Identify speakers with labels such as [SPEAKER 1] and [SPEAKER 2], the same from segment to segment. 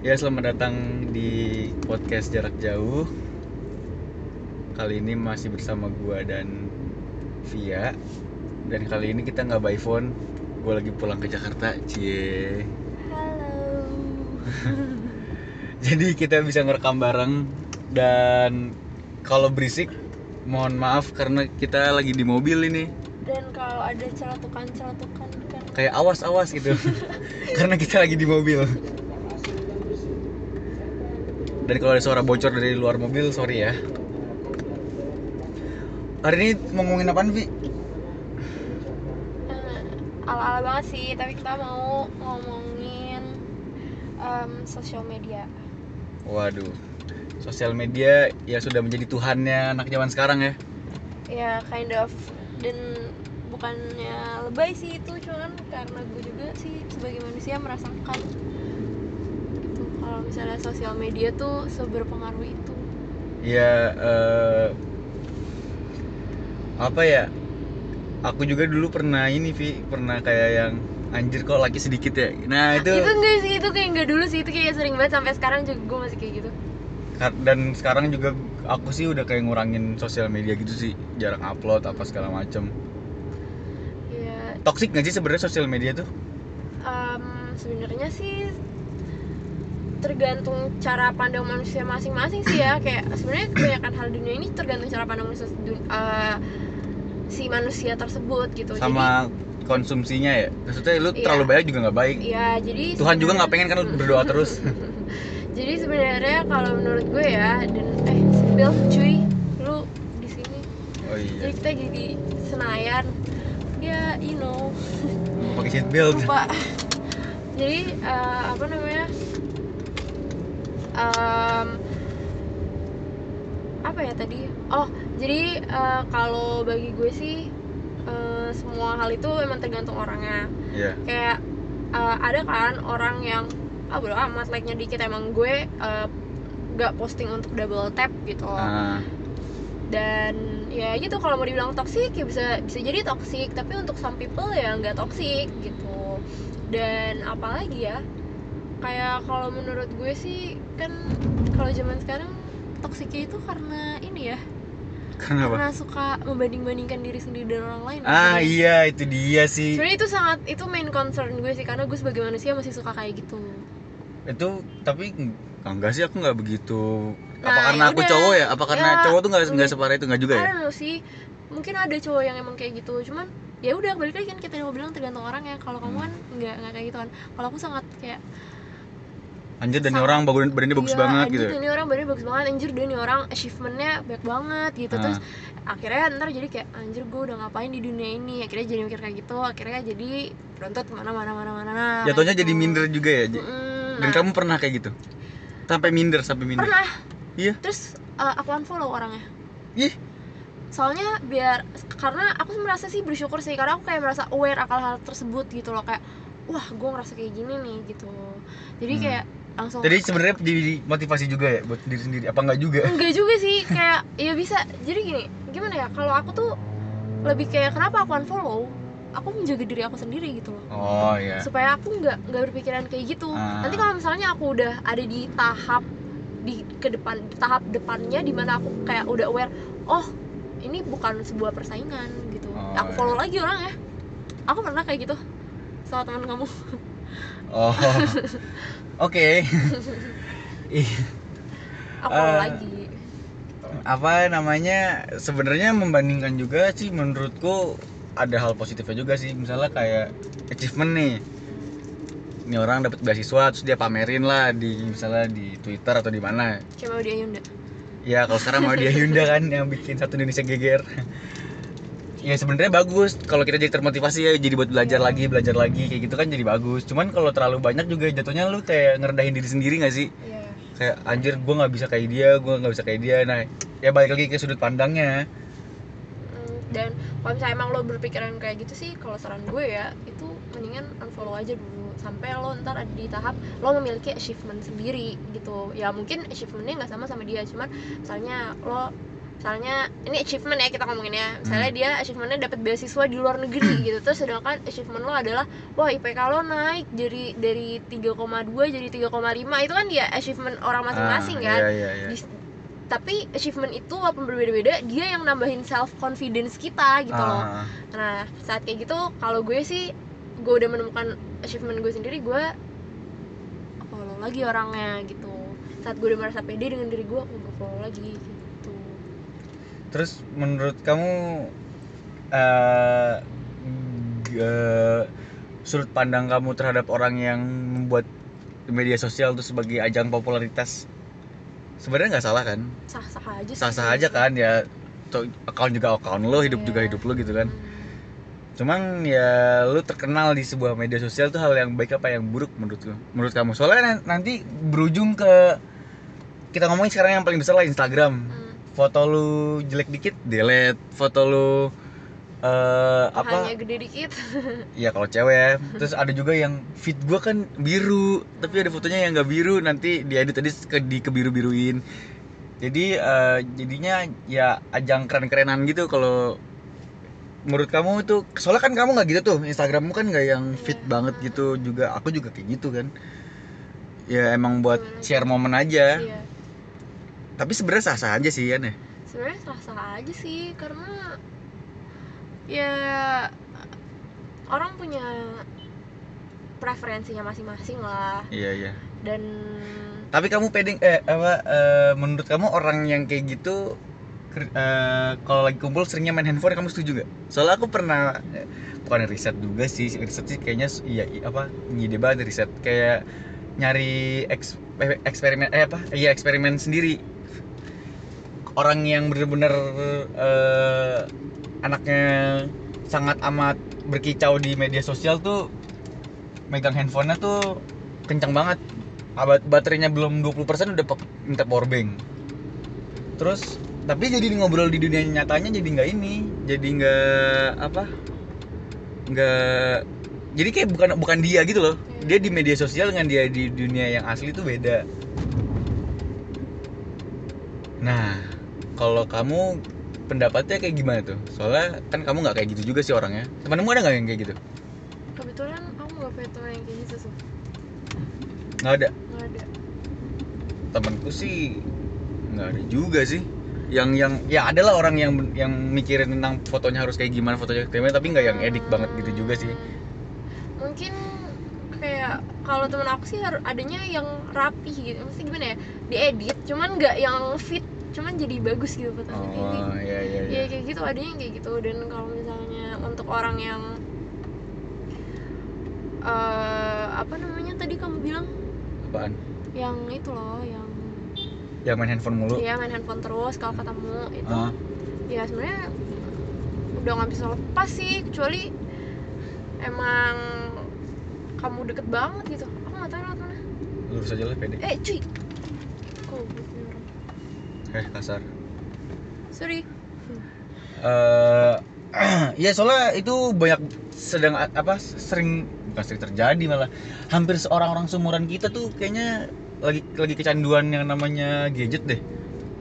[SPEAKER 1] Ya selamat datang di podcast jarak jauh. Kali ini masih bersama gua dan Via. Dan kali ini kita nggak by phone. Gua lagi pulang ke Jakarta, cie.
[SPEAKER 2] Halo.
[SPEAKER 1] Jadi kita bisa ngerekam bareng dan kalau berisik mohon maaf karena kita lagi di mobil ini.
[SPEAKER 2] Dan kalau ada celatukan-celatukan kan
[SPEAKER 1] Kayak awas-awas gitu. karena kita lagi di mobil. Dan kalau ada suara bocor dari luar mobil, sorry ya. Hari ini mau ngomongin apaan, Vi?
[SPEAKER 2] eh, ala-ala banget sih, tapi kita mau ngomongin em, sosial media.
[SPEAKER 1] Waduh, sosial media ya sudah menjadi tuhannya anak zaman sekarang ya.
[SPEAKER 2] Ya kind of dan bukannya lebay sih itu cuman karena gue juga sih sebagai manusia merasakan kalau misalnya sosial media tuh seberpengaruh itu
[SPEAKER 1] Ya eh, apa ya? Aku juga dulu pernah ini, Vi, pernah kayak yang anjir kok laki sedikit ya. Nah, itu,
[SPEAKER 2] itu enggak sih itu kayak enggak dulu sih itu kayak sering banget sampai sekarang juga gue masih kayak gitu
[SPEAKER 1] dan sekarang juga aku sih udah kayak ngurangin sosial media gitu sih, jarang upload apa segala macem.
[SPEAKER 2] ya
[SPEAKER 1] Toxic nggak sih sebenarnya sosial media tuh?
[SPEAKER 2] Em, sebenarnya sih tergantung cara pandang manusia masing-masing sih ya kayak sebenarnya kebanyakan hal dunia ini tergantung cara pandang manusia eh, si manusia tersebut gitu
[SPEAKER 1] Sama konsumsinya ya. Maksudnya lu
[SPEAKER 2] Iya.
[SPEAKER 1] terlalu banyak juga nggak baik.
[SPEAKER 2] jadi ya jadi
[SPEAKER 1] Tuhan juga nggak pengen kan lu berdoa terus.
[SPEAKER 2] jadi sebenarnya kalau menurut gue ya dan eh spill cuy lu di sini
[SPEAKER 1] Oh iya.
[SPEAKER 2] jadi kita jadi Senayan ya you know
[SPEAKER 1] Pakai seat belt.
[SPEAKER 2] lupa jadi eh, apa namanya Em, apa ya tadi? Oh jadi eh, kalau bagi gue sih eh, semua hal itu emang tergantung orangnya.
[SPEAKER 1] Iya.
[SPEAKER 2] kayak eh, ada kan orang yang ah bodo amat like nya dikit. Emang gue eh, nggak posting untuk double tap gitu.
[SPEAKER 1] Ah,
[SPEAKER 2] dan ya gitu kalau mau dibilang toksik ya bisa bisa jadi toksik tapi untuk some people ya nggak toksik gitu. Dan apalagi ya kayak kalau menurut gue sih kan kalau zaman sekarang toksiknya itu karena ini ya
[SPEAKER 1] karena apa?
[SPEAKER 2] karena suka membanding-bandingkan diri sendiri dan orang lain
[SPEAKER 1] Ah
[SPEAKER 2] Sebenarnya-
[SPEAKER 1] iya itu dia sih.
[SPEAKER 2] sebenarnya itu sangat itu main concern gue sih karena gue sebagai manusia masih suka kayak gitu
[SPEAKER 1] Itu tapi enggak sih aku nggak begitu. Apa
[SPEAKER 2] Nah,
[SPEAKER 1] karena aku cowok ya? Apa karena
[SPEAKER 2] Ya,
[SPEAKER 1] cowok tuh nggak nggak separah itu nggak juga ya?
[SPEAKER 2] Know sih mungkin ada cowok yang emang kayak gitu cuman ya udah balik lagi kan kita mau bilang tergantung orang ya kalau kamu
[SPEAKER 1] Hmm.
[SPEAKER 2] kan nggak nggak kayak gitu kan kalau aku sangat kayak
[SPEAKER 1] Anjir dan orang badan badannya bagus
[SPEAKER 2] iya,
[SPEAKER 1] banget
[SPEAKER 2] anjir,
[SPEAKER 1] gitu.
[SPEAKER 2] ini orang badannya bagus banget anjir dia nih orang achievementnya banyak banget gitu
[SPEAKER 1] Ah.
[SPEAKER 2] terus akhirnya ntar jadi kayak anjir gue udah ngapain di dunia ini akhirnya jadi mikir kayak gitu akhirnya jadi berontot mana mana mana mana
[SPEAKER 1] Jatuhnya
[SPEAKER 2] gitu.
[SPEAKER 1] jadi minder juga ya.
[SPEAKER 2] Mm-mm,
[SPEAKER 1] Dan
[SPEAKER 2] nah,
[SPEAKER 1] kamu pernah kayak gitu? Sampai minder, sampai minder.
[SPEAKER 2] pernah
[SPEAKER 1] Iya.
[SPEAKER 2] terus uh, aku unfollow orangnya
[SPEAKER 1] Ih,
[SPEAKER 2] soalnya biar karena aku merasa sih bersyukur sih karena aku kayak merasa aware akan hal tersebut gitu loh kayak wah gue ngerasa kayak gini nih gitu jadi
[SPEAKER 1] Hmm.
[SPEAKER 2] kayak langsung
[SPEAKER 1] jadi sebenarnya jadi motivasi juga ya buat diri sendiri. Apa enggak juga?
[SPEAKER 2] enggak juga sih kayak ya bisa jadi gini gimana ya kalau aku tuh lebih kayak kenapa aku unfollow aku menjaga diri aku sendiri gitu loh
[SPEAKER 1] Oh iya.
[SPEAKER 2] supaya aku nggak nggak berpikiran kayak gitu
[SPEAKER 1] Ah.
[SPEAKER 2] nanti kalau misalnya aku udah ada di tahap di ke depan di tahap depannya di mana aku kayak udah aware oh ini bukan sebuah persaingan gitu
[SPEAKER 1] Oh,
[SPEAKER 2] aku follow
[SPEAKER 1] iya.
[SPEAKER 2] lagi orangnya aku pernah kayak gitu sama teman kamu
[SPEAKER 1] Oh. Oke. Ih,
[SPEAKER 2] aku follow
[SPEAKER 1] Ah.
[SPEAKER 2] lagi?
[SPEAKER 1] apa namanya? Sebenarnya membandingkan juga sih menurutku ada hal positifnya juga sih. Misalnya kayak achievement nih. Ini orang dapat beasiswa terus dia pamerin lah di misalnya di Twitter atau di mana.
[SPEAKER 2] Mau dia Yunda
[SPEAKER 1] ya kalau sekarang mau dia Hyunda kan yang bikin satu Indonesia geger ya sebenarnya bagus. Kalau kita jadi termotivasi ya jadi buat belajar lagi belajar lagi kayak gitu kan jadi bagus. Cuman kalau terlalu banyak juga jatuhnya lu kayak ngerendahin diri sendiri nggak sih?
[SPEAKER 2] Iya.
[SPEAKER 1] Kayak anjir gue nggak bisa kayak dia gue nggak bisa kayak dia. Nah ya balik lagi ke sudut pandangnya.
[SPEAKER 2] Mm, dan kalau misalnya emang lo berpikiran kayak gitu sih kalau saran gue ya itu mendingan unfollow aja dulu. Sampai lo ntar ada di tahap lo memiliki achievement sendiri gitu. Ya mungkin achievementnya nggak sama sama dia cuman misalnya lo misalnya ini achievement ya kita ngomongin ya. Misalnya
[SPEAKER 1] Hmm.
[SPEAKER 2] dia achievementnya dapat beasiswa di luar negeri gitu. Terus sedangkan achievement lo adalah wah IPK lo naik dari dari 3,2 jadi 3,5 itu kan dia achievement orang masing-masing
[SPEAKER 1] Ah,
[SPEAKER 2] kan.
[SPEAKER 1] iya iya iya.
[SPEAKER 2] Di- tapi achievement itu walaupun berbeda-beda dia yang nambahin self confidence kita gitu loh.
[SPEAKER 1] Ah,
[SPEAKER 2] nah saat kayak gitu kalau gue sih gue udah menemukan achievement gue sendiri gue follow lagi orangnya gitu. Saat gue udah merasa pede dengan diri gue gue follow lagi. gitu
[SPEAKER 1] terus menurut kamu eh g- sudut pandang kamu terhadap orang yang membuat media sosial itu sebagai ajang popularitas sebenarnya nggak salah kan?
[SPEAKER 2] Sah sah aja sih.
[SPEAKER 1] Sah-sah aja kan ya. Account juga account lo hidup juga
[SPEAKER 2] Iya.
[SPEAKER 1] hidup lo gitu kan.
[SPEAKER 2] Hmm.
[SPEAKER 1] cuman ya lu terkenal di sebuah media sosial tuh hal yang baik apa yang buruk menurut lu menurut kamu? Soalnya nan- nanti berujung ke kita ngomongin sekarang yang paling besar lah Instagram.
[SPEAKER 2] Hmm.
[SPEAKER 1] Foto lu jelek dikit delete. Foto lu eh apa?
[SPEAKER 2] Hanya gede dikit.
[SPEAKER 1] Ya kalau cewek. Terus ada juga yang feed gua kan biru tapi ada fotonya yang nggak biru. Nanti diedit tadi ke di kebiru biruin jadi eh, jadinya ya ajang keren-kerenan gitu kalau menurut kamu itu. Soalnya kan kamu nggak gitu tuh Instagrammu kan nggak yang fit
[SPEAKER 2] Iya.
[SPEAKER 1] banget gitu juga. Aku juga kayak gitu kan. Ya emang buat
[SPEAKER 2] Gimana?
[SPEAKER 1] share momen aja.
[SPEAKER 2] Iya
[SPEAKER 1] tapi sebenarnya sah-sah aja sih ya
[SPEAKER 2] sebenarnya sah sah aja sih karena ya orang punya preferensinya masing-masing lah
[SPEAKER 1] iya iya
[SPEAKER 2] dan
[SPEAKER 1] Tapi kamu pede eh apa eh, menurut kamu orang yang kayak gitu eh, kalau lagi kumpul seringnya main handphone kamu setuju gak? Soalnya aku pernah eh, bukan riset juga sih, riset sih kayaknya iya apa ngide banget riset kayak nyari eks- eh, eksperimen eh apa? Iya eksperimen sendiri. Orang yang bener-bener eh, anaknya sangat amat berkicau di media sosial tuh megang handphonenya tuh kencang banget. Abad baterainya belum 20% udah minta power bank. Terus tapi jadi ngobrol di dunia nyatanya jadi nggak ini jadi nggak apa nggak jadi kayak bukan bukan dia gitu loh. Dia di media sosial dengan dia di dunia yang asli itu beda. Nah kalau kamu pendapatnya kayak gimana tuh? Soalnya kan kamu nggak kayak gitu juga sih orangnya. Temanmu ada nggak yang kayak gitu?
[SPEAKER 2] Kebetulan aku nggak punya teman yang kayak gitu tuh
[SPEAKER 1] nggak ada?
[SPEAKER 2] Nggak ada.
[SPEAKER 1] Temanku sih nggak ada juga sih. Yang yang ya adalah orang yang yang mikirin tentang fotonya harus kayak gimana fotonya kayak gimana tapi nggak yang edik banget gitu juga sih.
[SPEAKER 2] Mungkin kayak kalau temen aku sih harus adanya yang rapi gitu. Mesti gimana ya? Diedit cuman nggak yang fit cuman jadi bagus gitu fotonya. Kayak
[SPEAKER 1] oh
[SPEAKER 2] gitu
[SPEAKER 1] iya iya
[SPEAKER 2] ya
[SPEAKER 1] iya
[SPEAKER 2] kayak gitu adanya yang kayak gitu. Dan kalau misalnya untuk orang yang eh apa namanya tadi kamu bilang?
[SPEAKER 1] Apaan?
[SPEAKER 2] Yang itu loh yang
[SPEAKER 1] yang main handphone mulu?
[SPEAKER 2] Dia main handphone terus kalau ketemu itu.
[SPEAKER 1] Ah,
[SPEAKER 2] ya sebenarnya udah nggak bisa lepas sih kecuali emang kamu deket banget gitu. Aku nggak tahu lewat mana.
[SPEAKER 1] Lurus aja lah pede.
[SPEAKER 2] Eh cuy. Kok
[SPEAKER 1] eh kasar.
[SPEAKER 2] Sorry.
[SPEAKER 1] Eh ya soalnya itu banyak sedang apa sering bukan sering terjadi malah. Hampir seorang orang seumuran kita tuh kayaknya lagi lagi kecanduan yang namanya gadget deh.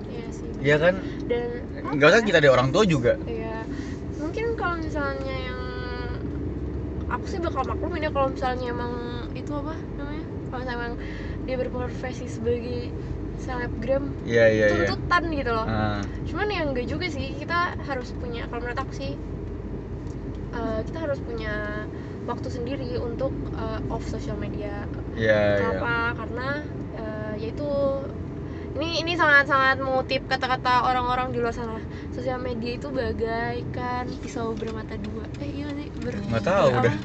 [SPEAKER 2] Iya sih.
[SPEAKER 1] Iya kan?
[SPEAKER 2] Dan
[SPEAKER 1] enggak kan
[SPEAKER 2] apa ya?
[SPEAKER 1] kita ada orang tua juga.
[SPEAKER 2] Iya, mungkin kalau misalnya yang aku sih bakal maklumin ya kalau misalnya emang itu apa namanya? Kalau misalnya emang dia berprofesi sebagai selebgram
[SPEAKER 1] iya iya iya
[SPEAKER 2] tuntutan gitu loh
[SPEAKER 1] Ah,
[SPEAKER 2] cuman yang enggak juga sih kita harus punya kalau menurut aku sih eh, kita harus punya waktu sendiri untuk eh, off social media
[SPEAKER 1] iya iya
[SPEAKER 2] Kenapa? Karena eh, yaitu ini ini sangat-sangat mengutip kata-kata orang-orang di luar sana. Sosial media itu bagaikan pisau bermata dua. Eh iya sih, ber
[SPEAKER 1] Nggak tahu
[SPEAKER 2] apa?
[SPEAKER 1] dah.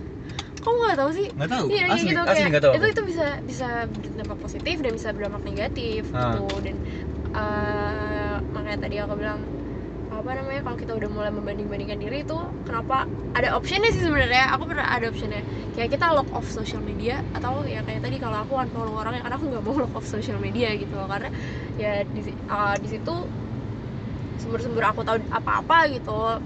[SPEAKER 2] Kamu nggak tahu sih?
[SPEAKER 1] nggak tahu
[SPEAKER 2] Iya, kayak
[SPEAKER 1] asli
[SPEAKER 2] gitu
[SPEAKER 1] asli
[SPEAKER 2] kayak
[SPEAKER 1] tahu
[SPEAKER 2] itu itu bisa bisa berdampak positif dan bisa berdampak negatif
[SPEAKER 1] Ah.
[SPEAKER 2] gitu dan eh, makanya tadi aku bilang apa namanya kalau kita udah mulai membanding-bandingkan diri itu kenapa ada optionnya sih sebenarnya aku pernah ada optionnya kayak kita lock off social media atau ya kayak tadi kalau aku unfollow orang karena aku nggak mau lock off social media gitu loh karena ya di ah, di situ sumber-sumber aku tahu apa-apa gitu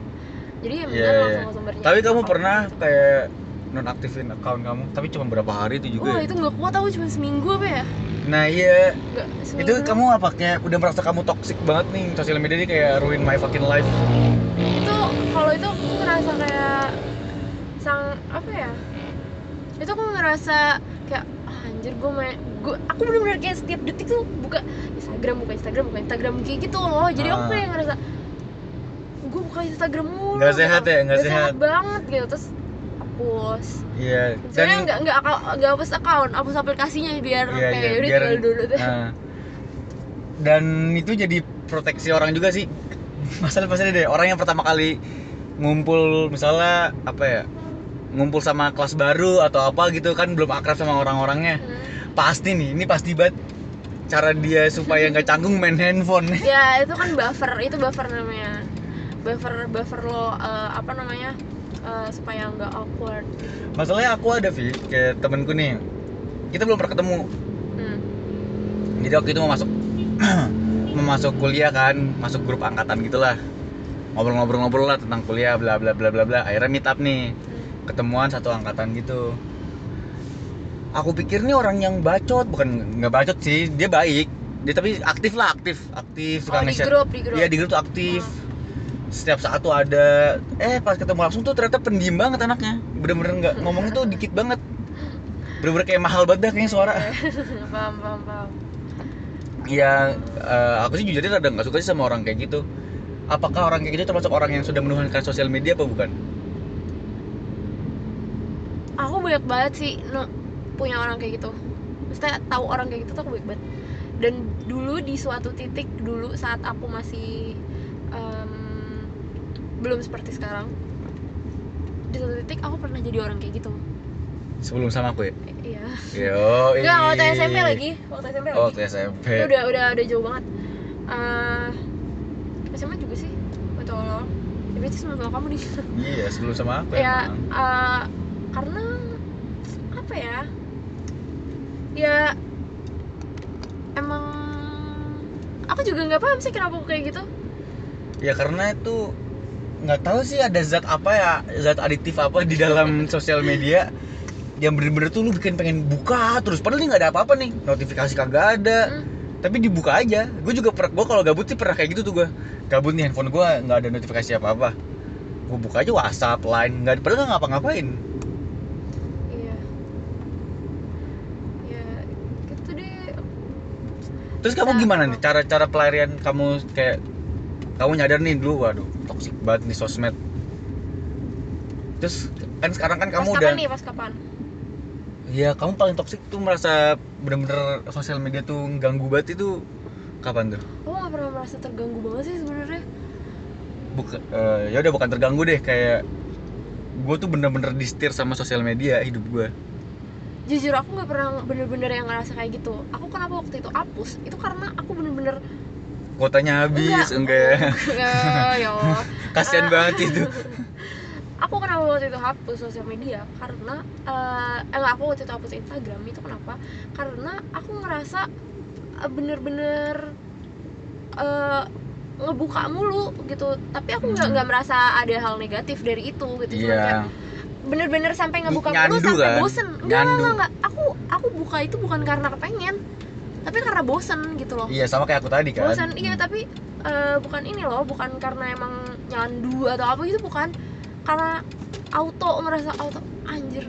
[SPEAKER 2] jadi ya
[SPEAKER 1] Iya, iya.
[SPEAKER 2] langsung ke sumbernya
[SPEAKER 1] tapi kamu pernah
[SPEAKER 2] gitu.
[SPEAKER 1] kayak nonaktifin account kamu tapi cuma berapa hari itu juga
[SPEAKER 2] Wah
[SPEAKER 1] ya?
[SPEAKER 2] itu nggak kuat aku cuma seminggu apa ya?
[SPEAKER 1] nah iya
[SPEAKER 2] nggak
[SPEAKER 1] itu kamu apa kayak udah merasa kamu toxic banget nih sosial media ini kayak ruin my fucking life
[SPEAKER 2] itu kalau itu aku ngerasa kayak sang apa ya itu aku ngerasa kayak ah, anjir gue main gue aku bener-bener kayak setiap detik tuh buka Instagram buka Instagram buka Instagram kayak gitu loh jadi aku
[SPEAKER 1] Ah.
[SPEAKER 2] kayak ngerasa gue buka Instagram mulu
[SPEAKER 1] Nggak sehat ya, nggak
[SPEAKER 2] Nggak
[SPEAKER 1] sehat.
[SPEAKER 2] banget gitu terus hapus.
[SPEAKER 1] Iya
[SPEAKER 2] sebenarnya nggak nggak nggak hapus account hapus aplikasinya biar
[SPEAKER 1] Iya,
[SPEAKER 2] kayak
[SPEAKER 1] iya,
[SPEAKER 2] udah
[SPEAKER 1] biar-
[SPEAKER 2] dulu deh
[SPEAKER 1] Nah, dan itu jadi proteksi orang juga sih. Masalah pasti deh orang yang pertama kali ngumpul misalnya apa ya ngumpul sama kelas baru atau apa gitu kan belum akrab sama orang-orangnya.
[SPEAKER 2] Hmm.
[SPEAKER 1] pasti nih ini pasti banget cara dia supaya nggak canggung main handphone.
[SPEAKER 2] Ya itu kan buffer itu buffer namanya. Buffer buffer lo eh, apa namanya eh, supaya nggak awkward
[SPEAKER 1] masalahnya aku ada Vi kayak temenku nih. Kita belum pernah ketemu.
[SPEAKER 2] Hmm.
[SPEAKER 1] jadi waktu itu mau masuk mau masuk kuliah kan masuk grup angkatan gitulah. Ngobrol-ngobrol-ngobrol lah tentang kuliah bla bla bla bla bla. Akhirnya meet up nih. Ketemuan satu angkatan gitu. Aku pikir nih orang yang bacot bukan nggak bacot sih dia baik. Dia tapi aktif lah aktif. Aktif
[SPEAKER 2] oh
[SPEAKER 1] suka
[SPEAKER 2] di
[SPEAKER 1] nge-share.
[SPEAKER 2] grup di grup.
[SPEAKER 1] Iya di grup tuh aktif setiap saat tuh ada eh pas ketemu langsung tuh ternyata pendiam banget anaknya. Bener-bener nggak ngomongnya tuh dikit banget. Bener-bener kayak mahal banget dah kayaknya suara.
[SPEAKER 2] Paham paham paham.
[SPEAKER 1] Iya, eh, aku sih jujur aja rada nggak suka sih sama orang kayak gitu. Apakah orang kayak gitu termasuk orang yang sudah menuhankan sosial media apa bukan?
[SPEAKER 2] aku banyak banget sih no, punya orang kayak gitu. Maksudnya tahu orang kayak gitu tuh aku banyak banget. Dan dulu di suatu titik dulu saat aku masih em, belum seperti sekarang. Di suatu titik aku pernah jadi orang kayak gitu.
[SPEAKER 1] Sebelum sama aku ya.
[SPEAKER 2] Iya.
[SPEAKER 1] Yo,
[SPEAKER 2] Enggak, waktu SMP lagi. Waktu SMP lagi.
[SPEAKER 1] Oh, waktu SMP.
[SPEAKER 2] itu udah udah udah jauh banget. Eh SMA juga sih. Waktu awal ya berarti sama kamu nih.
[SPEAKER 1] Iya, sebelum sama aku
[SPEAKER 2] ya
[SPEAKER 1] emang.
[SPEAKER 2] eh, karena apa ya? Ya emang aku juga nggak paham sih kenapa aku kayak gitu.
[SPEAKER 1] Ya karena itu nggak tahu sih ada zat apa ya, zat aditif apa di dalam sosial media yang bener-bener tuh lu bikin pengen buka terus padahal ini nggak ada apa-apa nih notifikasi kagak ada.
[SPEAKER 2] Hmm.
[SPEAKER 1] tapi dibuka aja. Gue juga pernah gue kalau gabut sih pernah kayak gitu tuh gue gabut nih handphone gue nggak ada notifikasi apa apa gue buka aja WhatsApp, Line, nggak padahal nggak ngapa-ngapain.
[SPEAKER 2] iya. Ya gitu deh.
[SPEAKER 1] Terus kamu
[SPEAKER 2] Nah,
[SPEAKER 1] gimana nih? Cara-cara pelarian kamu kayak kamu nyadar nih dulu, waduh, toksik banget nih sosmed. Terus kan sekarang kan kamu
[SPEAKER 2] pas
[SPEAKER 1] udah
[SPEAKER 2] kapan nih pas kapan
[SPEAKER 1] Iya, kamu paling toksik tuh merasa bener-bener sosial media tuh ganggu banget itu kapan tuh?
[SPEAKER 2] aku nggak pernah merasa terganggu banget sih sebenarnya
[SPEAKER 1] Bukan, ya udah bukan terganggu deh kayak gue tuh bener-bener disetir sama sosial media hidup gue.
[SPEAKER 2] jujur aku nggak pernah bener-bener yang ngerasa kayak gitu aku kenapa waktu itu hapus itu karena aku bener-bener
[SPEAKER 1] Kuotanya habis, enggak, ya?
[SPEAKER 2] enggak ya Allah.
[SPEAKER 1] Kasian
[SPEAKER 2] Ah.
[SPEAKER 1] banget itu.
[SPEAKER 2] aku kenapa waktu itu hapus sosial media karena eh enggak aku waktu itu hapus Instagram itu kenapa karena aku ngerasa eh, bener-bener eh, ngebuka mulu gitu tapi aku nggak
[SPEAKER 1] Hmm.
[SPEAKER 2] nggak merasa ada hal negatif dari itu gitu Cuma kayak
[SPEAKER 1] Iya.
[SPEAKER 2] bener-bener sampai ngebuka
[SPEAKER 1] Nyandu
[SPEAKER 2] mulu sampai
[SPEAKER 1] kan?
[SPEAKER 2] bosen enggak enggak enggak aku aku buka itu bukan karena kepengen tapi karena bosen gitu loh.
[SPEAKER 1] Iya, sama kayak aku tadi kan.
[SPEAKER 2] bosan iya tapi eh, bukan ini loh bukan karena emang nyandu atau apa gitu bukan. Karena auto ngerasa auto anjir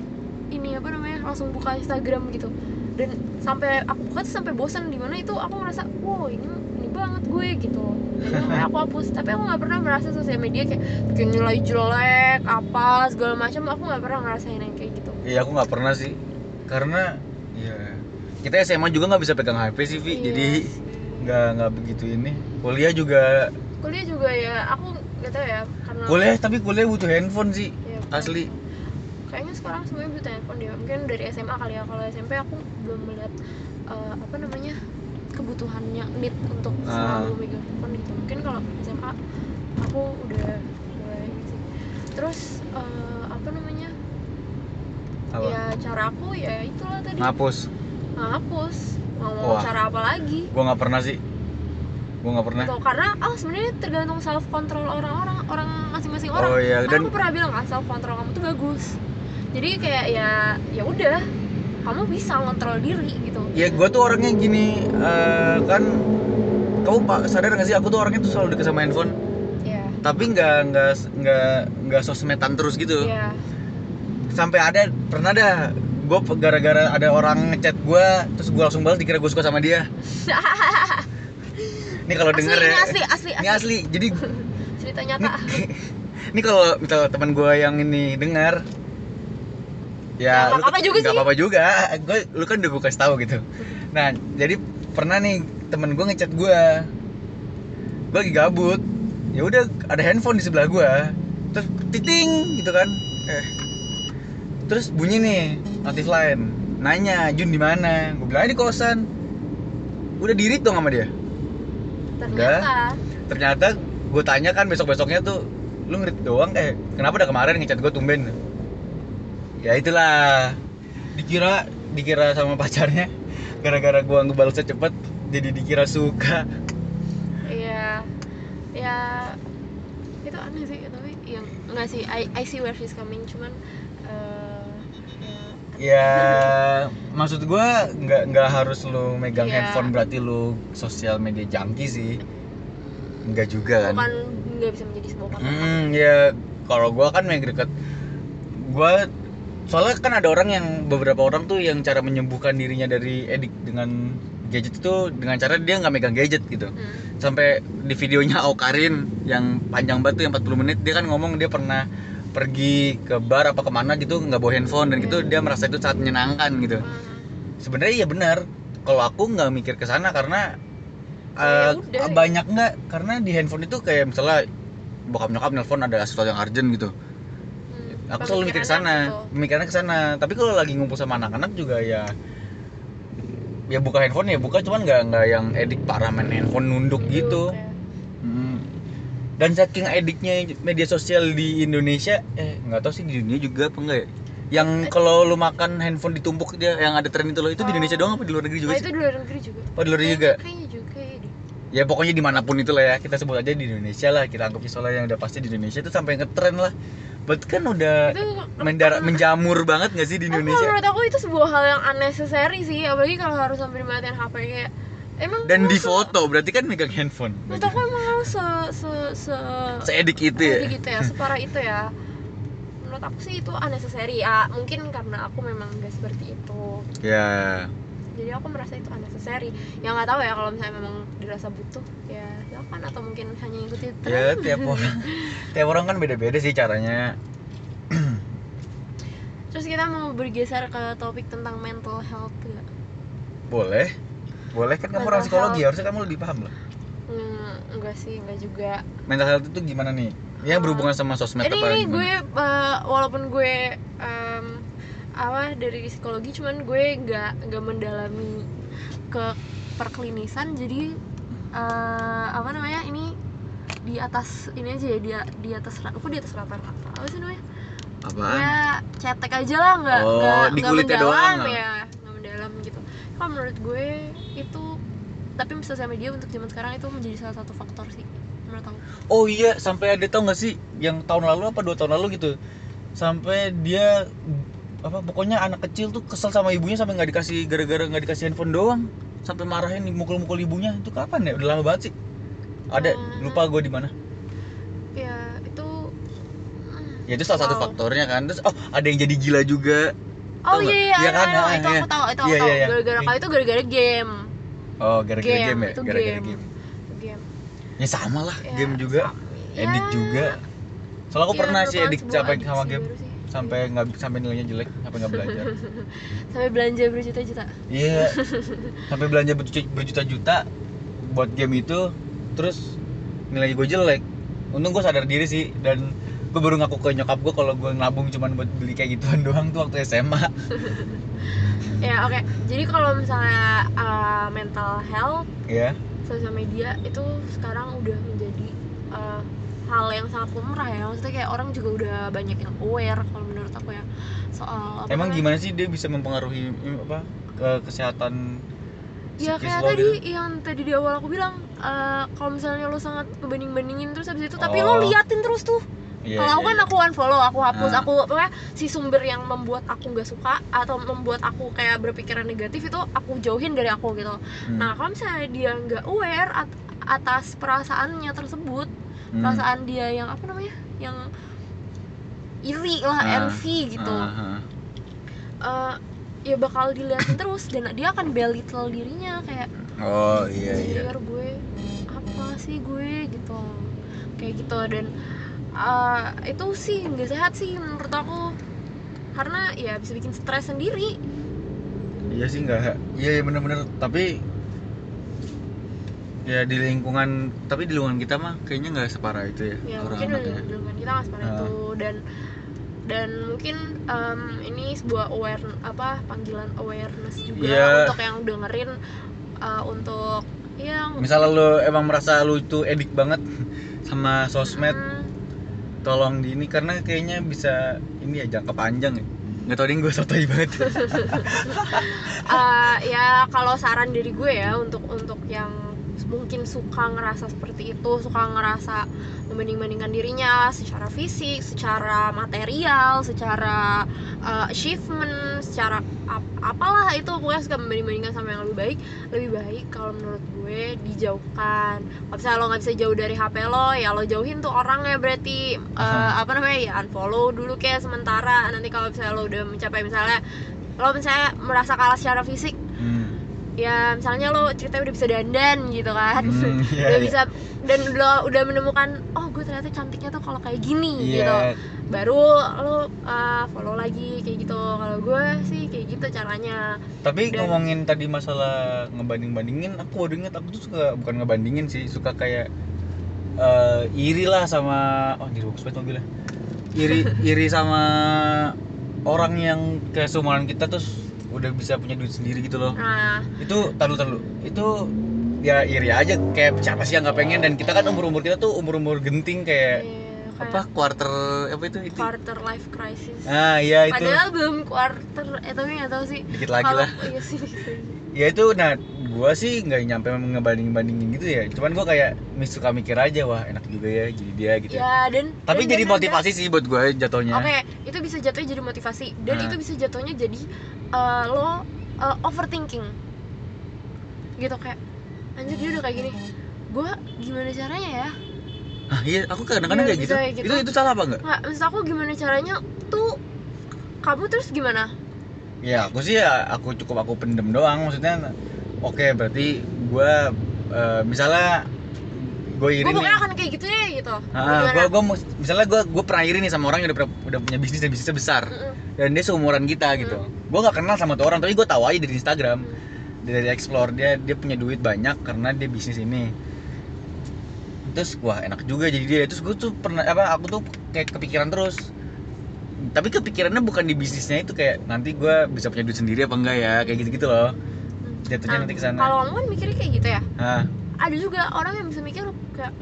[SPEAKER 2] ini apa namanya langsung buka Instagram gitu. Dan sampai aku buka tuh sampai bosan di mana itu aku ngerasa wow ini ini banget gue gitu. Makanya aku hapus. Tapi aku nggak pernah merasa sosial media kayak bikin nilai jelek apa segala macam aku nggak pernah ngerasain yang kayak gitu.
[SPEAKER 1] Iya, aku nggak pernah sih. Karena ya kita SMA juga nggak bisa pegang HP sih, Vi.
[SPEAKER 2] Iya
[SPEAKER 1] Jadi nggak nggak begitu ini. Kuliah juga
[SPEAKER 2] kuliah juga ya aku gak tahu ya karena
[SPEAKER 1] kuliah tapi kuliah butuh handphone sih.
[SPEAKER 2] ya,
[SPEAKER 1] Asli.
[SPEAKER 2] kayaknya sekarang semuanya butuh handphone deh mungkin dari SMA kali ya kalau SMP aku belum melihat eh, apa namanya kebutuhannya need untuk
[SPEAKER 1] Ah.
[SPEAKER 2] selalu megang handphone gitu mungkin kalau SMA aku udah mulai sih terus eh, apa namanya
[SPEAKER 1] Apa?
[SPEAKER 2] ya cara aku ya itulah tadi
[SPEAKER 1] Ngapus.
[SPEAKER 2] Ngapus mau
[SPEAKER 1] Wah.
[SPEAKER 2] cara apa lagi
[SPEAKER 1] Gua nggak pernah sih. Gua nggak pernah.
[SPEAKER 2] Gitu. karena oh sebenarnya tergantung self control orang-orang orang masing-masing orang
[SPEAKER 1] Oh iya,
[SPEAKER 2] Karena
[SPEAKER 1] dan
[SPEAKER 2] aku pernah bilang kan self control kamu tuh bagus jadi kayak ya ya udah kamu bisa ngontrol diri gitu
[SPEAKER 1] ya gue tuh orangnya gini eh, kan kamu pak sadar gak sih aku tuh orangnya tuh selalu deket sama handphone
[SPEAKER 2] ya
[SPEAKER 1] tapi nggak nggak nggak nggak sosmedan terus gitu
[SPEAKER 2] ya
[SPEAKER 1] sampai ada pernah dah gue gara-gara ada orang ngechat gue terus gue langsung balas dikira gue suka sama dia. Ini kalau
[SPEAKER 2] asli
[SPEAKER 1] denger
[SPEAKER 2] ini
[SPEAKER 1] ya.
[SPEAKER 2] asli asli
[SPEAKER 1] ini asli. jadi
[SPEAKER 2] cerita nyata.
[SPEAKER 1] Ini kalau misal teman gue yang ini dengar
[SPEAKER 2] Ya, nggak
[SPEAKER 1] lu
[SPEAKER 2] apa-apa juga sih.
[SPEAKER 1] apa-apa juga. Gue lu kan udah gue kasih tahu gitu. Nah jadi pernah nih temen gue ngechat gue gue lagi gabut. Ya udah ada handphone di sebelah gue terus titing gitu kan. Eh terus bunyi nih notif lain. Nanya Jun di mana? Gue bilang "Ah, di kosan. Udah diri dong sama dia.
[SPEAKER 2] Ternyata.
[SPEAKER 1] Ternyata gue tanya kan besok besoknya tuh lu ngerit doang? Eh kenapa udah kemarin ngechat gue tumben? Ya itulah. Dikira dikira sama pacarnya gara-gara gue ngebalesnya cepet jadi dikira suka.
[SPEAKER 2] Iya, ya itu aneh sih tapi yang nggak sih. I, I see where she's coming cuman eh, ya,
[SPEAKER 1] maksud gue nggak nggak harus lu megang
[SPEAKER 2] Iya.
[SPEAKER 1] handphone berarti lu sosial media junkie sih. Nggak juga kan?
[SPEAKER 2] Bukan nggak bisa menjadi sebuah patokan
[SPEAKER 1] Hmm, ya kalau gua kan yang deket gua soalnya kan ada orang yang beberapa orang tuh yang cara menyembuhkan dirinya dari edik dengan gadget itu dengan cara dia nggak megang gadget gitu.
[SPEAKER 2] Hmm.
[SPEAKER 1] sampai di videonya Aukarin yang panjang banget tuh yang 40 menit dia kan ngomong dia pernah pergi ke bar apa ke mana gitu nggak bawa handphone dan gitu dia merasa itu sangat menyenangkan gitu
[SPEAKER 2] Hmm.
[SPEAKER 1] sebenarnya iya benar kalau aku nggak mikir ke sana karena
[SPEAKER 2] Ya
[SPEAKER 1] eh,
[SPEAKER 2] udah, ya.
[SPEAKER 1] banyak nggak karena di handphone itu kayak misalnya bokap nyokap nelfon ada sesuatu yang urgent gitu
[SPEAKER 2] Hmm.
[SPEAKER 1] aku selalu mikir ke sana
[SPEAKER 2] gitu.
[SPEAKER 1] pemikirannya ke sana tapi kalau lagi ngumpul sama anak-anak juga ya ya buka handphone ya buka cuman nggak nggak yang edik parah main handphone nunduk gitu
[SPEAKER 2] ya.
[SPEAKER 1] Dan saking ediknya media sosial di Indonesia eh nggak tahu sih di dunia juga apa enggak ya? Yang kalau lu makan handphone ditumpuk dia yang ada tren itu loh itu di Indonesia
[SPEAKER 2] Oh.
[SPEAKER 1] doang apa di luar negeri juga
[SPEAKER 2] Oh, itu di luar negeri juga.
[SPEAKER 1] Oh, di luar negeri
[SPEAKER 2] Kayaknya-
[SPEAKER 1] juga?
[SPEAKER 2] kayaknya juga ya
[SPEAKER 1] ya pokoknya di mana pun itu lah ya kita sebut aja di Indonesia lah kita anggap soalnya yang udah pasti di Indonesia itu sampai ngetren lah. Berarti kan udah
[SPEAKER 2] itu
[SPEAKER 1] mendara- menjamur banget gak sih di Indonesia?
[SPEAKER 2] menurut aku itu sebuah hal yang unnecessary sih apalagi kalau harus sampai dimatiin HP kayak emang
[SPEAKER 1] dan
[SPEAKER 2] lu
[SPEAKER 1] di
[SPEAKER 2] se-
[SPEAKER 1] foto berarti kan megang handphone.
[SPEAKER 2] Menurut aku emang harus se se se
[SPEAKER 1] seedik itu ya?
[SPEAKER 2] Jadi gitu ya separah itu ya. Menurut aku sih itu unnecessary. Ya mungkin karena aku memang gak seperti itu.
[SPEAKER 1] Ya.
[SPEAKER 2] Jadi aku merasa itu unnecessary. Ya nggak tahu ya kalau misalnya memang dirasa butuh ya silakan. Atau mungkin hanya ikuti tren.
[SPEAKER 1] ya tiap orang tiap orang kan beda-beda sih caranya.
[SPEAKER 2] Terus kita mau bergeser ke topik tentang mental health nggak?
[SPEAKER 1] Boleh boleh kan kamu orang psikologi? Harusnya kamu lebih paham lah.
[SPEAKER 2] Enggak sih enggak juga.
[SPEAKER 1] Mental health itu gimana nih? Ya berhubungan sama sosmed
[SPEAKER 2] ini
[SPEAKER 1] apa
[SPEAKER 2] ini
[SPEAKER 1] gimana?
[SPEAKER 2] gue eh, walaupun gue em, apa dari psikologi cuman gue nggak nggak mendalami ke perklinisan jadi eh, apa namanya ini di atas ini aja ya di, di atas aku di atas rata-rata apa sih namanya?
[SPEAKER 1] Apaan?
[SPEAKER 2] Ya cetek aja lah nggak
[SPEAKER 1] Oh,
[SPEAKER 2] nggak
[SPEAKER 1] di kulitnya doang.
[SPEAKER 2] ya kalau menurut gue itu tapi sosial media untuk zaman sekarang itu menjadi salah satu faktor sih menurut aku.
[SPEAKER 1] Oh iya sampai ada tau gak sih yang tahun lalu apa dua tahun lalu gitu sampai dia apa pokoknya anak kecil tuh kesel sama ibunya sampai nggak dikasih gara-gara nggak dikasih handphone doang sampai marahin mukul-mukul ibunya. Itu kapan ya? Udah lama banget sih. Ada
[SPEAKER 2] Hmm.
[SPEAKER 1] lupa gue di mana.
[SPEAKER 2] Ya itu
[SPEAKER 1] ya itu salah satu
[SPEAKER 2] Wow.
[SPEAKER 1] faktornya kan. Terus oh ada yang jadi gila juga
[SPEAKER 2] Oh iya iya,
[SPEAKER 1] Iya
[SPEAKER 2] I
[SPEAKER 1] kan?
[SPEAKER 2] know,
[SPEAKER 1] Ah,
[SPEAKER 2] itu
[SPEAKER 1] iya.
[SPEAKER 2] aku tahu, itu aku
[SPEAKER 1] Iya,
[SPEAKER 2] tahu.
[SPEAKER 1] iya, iya.
[SPEAKER 2] Gara-gara kali itu gara-gara game.
[SPEAKER 1] oh gara-gara
[SPEAKER 2] Game,
[SPEAKER 1] game, ya
[SPEAKER 2] itu
[SPEAKER 1] gara-gara
[SPEAKER 2] game.
[SPEAKER 1] game.
[SPEAKER 2] Itu game.
[SPEAKER 1] ya sama lah
[SPEAKER 2] Ya,
[SPEAKER 1] game juga
[SPEAKER 2] sama-
[SPEAKER 1] edit
[SPEAKER 2] ya,
[SPEAKER 1] juga soalnya aku
[SPEAKER 2] ya,
[SPEAKER 1] pernah sih edik capek sama game sampai nggak sampai nilainya jelek sampai nggak belajar
[SPEAKER 2] Sampai belanja berjuta-juta.
[SPEAKER 1] Iya. Sampai belanja berjuta- berjuta-juta buat game itu, terus nilai gue jelek. Untung gue sadar diri sih dan gue baru ngaku ke nyokap gue kalau gue nabung cuman buat beli kayak gituan doang tuh waktu SMA.
[SPEAKER 2] Ya oke. Jadi kalau misalnya uh, mental health,
[SPEAKER 1] ya.
[SPEAKER 2] sosial media itu sekarang udah menjadi uh, hal yang sangat lumrah ya. Maksudnya kayak orang juga udah banyak yang aware kalau menurut aku ya soal apa
[SPEAKER 1] Emang gimana sih dia bisa mempengaruhi apa ke kesehatan
[SPEAKER 2] Ya kayak tadi
[SPEAKER 1] gitu?
[SPEAKER 2] yang tadi di awal aku bilang eh, kalau misalnya lo sangat ngebanding bandingin terus habis itu tapi
[SPEAKER 1] Oh.
[SPEAKER 2] lo liatin terus tuh
[SPEAKER 1] Iya,
[SPEAKER 2] kalau aku
[SPEAKER 1] iya,
[SPEAKER 2] kan
[SPEAKER 1] iya.
[SPEAKER 2] aku unfollow aku hapus
[SPEAKER 1] Ah.
[SPEAKER 2] aku pokoknya si sumber yang membuat aku nggak suka atau membuat aku kayak berpikiran negatif itu aku jauhin dari aku gitu
[SPEAKER 1] Hmm.
[SPEAKER 2] nah kalau misalnya dia nggak aware at- atas perasaannya tersebut
[SPEAKER 1] Hmm.
[SPEAKER 2] perasaan dia yang apa namanya yang iri lah
[SPEAKER 1] Ah,
[SPEAKER 2] envy gitu
[SPEAKER 1] Ah, ah.
[SPEAKER 2] Eh, ya bakal dilihatin terus dan dia akan belittle dirinya kayak
[SPEAKER 1] oh iya iya
[SPEAKER 2] gue apa sih gue gitu kayak gitu dan uh, itu sih nggak sehat sih menurut aku. Karena ya bisa bikin stres sendiri.
[SPEAKER 1] Iya sih nggak iya iya bener-bener. Tapi ya di lingkungan tapi di lingkungan kita mah kayaknya nggak separah itu ya,
[SPEAKER 2] ya
[SPEAKER 1] orang
[SPEAKER 2] mungkin
[SPEAKER 1] anaknya
[SPEAKER 2] dengan kita nggak seperti
[SPEAKER 1] Ah.
[SPEAKER 2] itu dan dan mungkin um, ini sebuah aware apa panggilan awareness juga
[SPEAKER 1] Iya.
[SPEAKER 2] untuk yang dengerin uh, untuk ya
[SPEAKER 1] misalnya lu emang merasa lu itu edik banget sama sosmed
[SPEAKER 2] mm,
[SPEAKER 1] tolong di ini karena kayaknya bisa ini ya jangka panjang ya. Nggak tau deh gue sotoy banget.
[SPEAKER 2] Uh, ya kalau saran dari gue ya untuk untuk yang mungkin suka ngerasa seperti itu suka ngerasa membanding-bandingkan dirinya secara fisik, secara material, secara uh, achievement, secara ap- apalah itu pokoknya suka membanding-bandingkan sama yang lebih baik. Lebih baik kalau menurut gue dijauhkan. Kalau misalnya lo nggak bisa jauh dari HP lo ya lo jauhin tuh orangnya berarti uh, apa namanya ya unfollow dulu kayak sementara. Nanti kalau misalnya lo udah mencapai misalnya lo misalnya merasa kalah secara fisik. Ya misalnya lo ceritanya udah bisa dandan gitu kan.
[SPEAKER 1] Hmm, iya,
[SPEAKER 2] udah
[SPEAKER 1] iya.
[SPEAKER 2] bisa dan udah udah menemukan oh gue ternyata cantiknya tuh kalau kayak gini gitu.
[SPEAKER 1] Iya
[SPEAKER 2] baru lo uh, follow lagi kayak gitu. Kalau gue sih kayak gitu caranya.
[SPEAKER 1] Tapi
[SPEAKER 2] Dan-
[SPEAKER 1] ngomongin tadi masalah ngebanding bandingin aku baru inget aku tuh suka bukan ngebandingin sih suka kayak eh, iri lah sama oh di Roxbet mobilnya. Iri iri sama orang yang kayak seumuran kita terus udah bisa punya duit sendiri gitu loh.
[SPEAKER 2] Nah
[SPEAKER 1] itu talu talu. Itu ya iri aja kayak siapa sih yang nggak pengen? Dan kita kan umur umur kita tuh umur umur genting kayak
[SPEAKER 2] iya,
[SPEAKER 1] apa quarter apa itu itu?
[SPEAKER 2] quarter life crisis.
[SPEAKER 1] Ah iya itu.
[SPEAKER 2] Padahal belum quarter eh tapi nggak tahu sih.
[SPEAKER 1] Dikit lagi lah.
[SPEAKER 2] iya sih lagi.
[SPEAKER 1] ya itu nah gua sih nggak nyampe ngebanding bandingin gitu ya. Cuman gua kayak mis- suka mikir aja wah enak juga ya jadi dia gitu ya.
[SPEAKER 2] ya dan
[SPEAKER 1] tapi
[SPEAKER 2] dan
[SPEAKER 1] jadi
[SPEAKER 2] bener-bener-
[SPEAKER 1] motivasi sih buat gua jatuhnya.
[SPEAKER 2] Oke, itu bisa jatuhnya jadi motivasi. Dan
[SPEAKER 1] Nah.
[SPEAKER 2] itu bisa jatuhnya jadi uh, lo uh, overthinking. Gitu kayak anjir dia udah kayak gini. Gua gimana caranya ya?
[SPEAKER 1] ah iya aku kadang-kadang
[SPEAKER 2] Iya,
[SPEAKER 1] kayak gitu.
[SPEAKER 2] bisa kayak gitu.
[SPEAKER 1] itu itu salah apa enggak
[SPEAKER 2] Nggak, maksud aku gimana caranya tuh kamu terus gimana?
[SPEAKER 1] ya aku sih ya aku cukup aku pendem doang maksudnya oke berarti gua eh, misalnya gue iri
[SPEAKER 2] Gue akan kayak gitu deh gitu.
[SPEAKER 1] Ah, gua mus- misalnya gua gua pernah iri nih sama orang yang udah udah punya bisnis dan bisnisnya besar.
[SPEAKER 2] Mm-mm.
[SPEAKER 1] dan dia seumuran kita gitu. Gua nggak kenal sama tuh orang tapi gua tahu aja dari Instagram. Dari explore dia dia punya duit banyak karena dia bisnis ini. Terus wah enak juga jadi dia. Terus gue tuh pernah apa aku tuh kayak kepikiran terus. Tapi kepikirannya bukan di bisnisnya itu kayak nanti gua bisa punya duit sendiri apa enggak ya? Kayak gitu gitu loh jatuhnya
[SPEAKER 2] Nah,
[SPEAKER 1] nanti ke sana.
[SPEAKER 2] Kalau kamu kan mikirnya kayak gitu ya.
[SPEAKER 1] ah
[SPEAKER 2] Ada juga orang yang bisa mikir kayak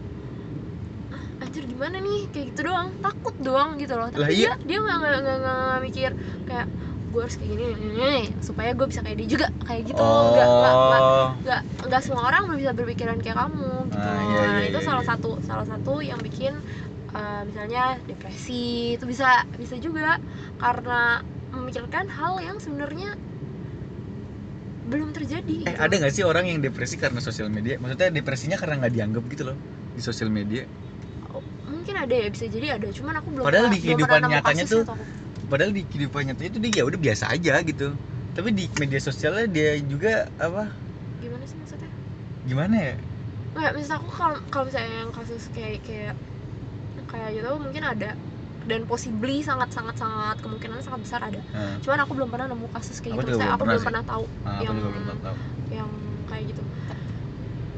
[SPEAKER 2] "Ah, anjir gimana nih? Kayak gitu doang. Takut doang gitu loh. Tapi
[SPEAKER 1] Lah, iya.
[SPEAKER 2] dia dia nggak nggak nggak nggak mikir kayak gue harus kayak gini, supaya gue bisa kayak dia juga. Kayak gitu. Nggak nggak nggak
[SPEAKER 1] oh.
[SPEAKER 2] nggak nggak semua orang bisa berpikiran kayak kamu gitu
[SPEAKER 1] Ah, iya,
[SPEAKER 2] Nah,
[SPEAKER 1] iya,
[SPEAKER 2] itu
[SPEAKER 1] iya,
[SPEAKER 2] salah
[SPEAKER 1] iya.
[SPEAKER 2] satu salah satu yang bikin uh, misalnya depresi. Itu bisa bisa juga karena memikirkan hal yang sebenarnya belum terjadi.
[SPEAKER 1] Eh
[SPEAKER 2] gitu.
[SPEAKER 1] ada nggak sih orang yang depresi karena sosial media? Maksudnya depresinya karena nggak dianggap gitu loh di sosial media.
[SPEAKER 2] Oh, mungkin ada ya bisa jadi ada. Cuman aku belum
[SPEAKER 1] Padahal
[SPEAKER 2] pernah-
[SPEAKER 1] di kehidupan nyatanya tuh-
[SPEAKER 2] aku.
[SPEAKER 1] padahal di kehidupan nyatanya itu dia ya udah biasa aja gitu. Tapi di media sosialnya dia juga apa?
[SPEAKER 2] Gimana sih maksudnya?
[SPEAKER 1] Gimana ya?
[SPEAKER 2] Nggak maksud aku kalau kalau misalnya yang kasus kayak kayak kayak gitu mungkin ada dan possibly sangat sangat sangat kemungkinan sangat besar ada.
[SPEAKER 1] Nah,
[SPEAKER 2] cuman aku belum pernah nemu kasus kayak
[SPEAKER 1] Aku
[SPEAKER 2] gitu
[SPEAKER 1] belum
[SPEAKER 2] aku
[SPEAKER 1] pernah
[SPEAKER 2] belum pernah tahu
[SPEAKER 1] nah,
[SPEAKER 2] Yang-
[SPEAKER 1] tahu.
[SPEAKER 2] yang kayak gitu.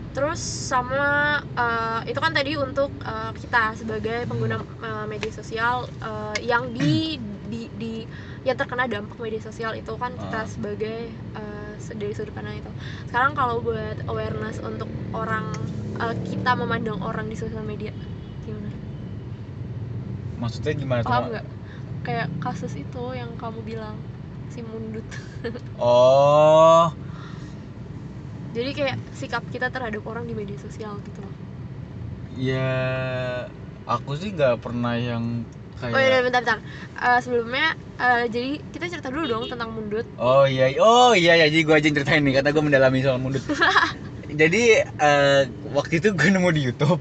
[SPEAKER 2] Terus sama eh, itu kan tadi untuk eh, kita sebagai pengguna eh, media sosial eh, yang di, di di yang terkena dampak media sosial itu kan kita
[SPEAKER 1] Ah.
[SPEAKER 2] sebagai se- dari sudut pandang itu. Sekarang kalau buat awareness untuk orang eh, kita memandang orang di sosial media
[SPEAKER 1] maksudnya gimana tuh
[SPEAKER 2] paham
[SPEAKER 1] Mak?
[SPEAKER 2] nggak kayak kasus itu yang kamu bilang si mundut
[SPEAKER 1] oh
[SPEAKER 2] jadi kayak sikap kita terhadap orang di media sosial gitu loh
[SPEAKER 1] ya aku sih nggak pernah yang kayak
[SPEAKER 2] oh iya bentar bentar Eh, sebelumnya eh, jadi kita cerita dulu dong tentang mundut
[SPEAKER 1] Oh iya, oh iya ya, jadi gue aja yang ceritain nih, kata gue mendalami soal mundut. jadi eh, waktu itu gue nemu di YouTube.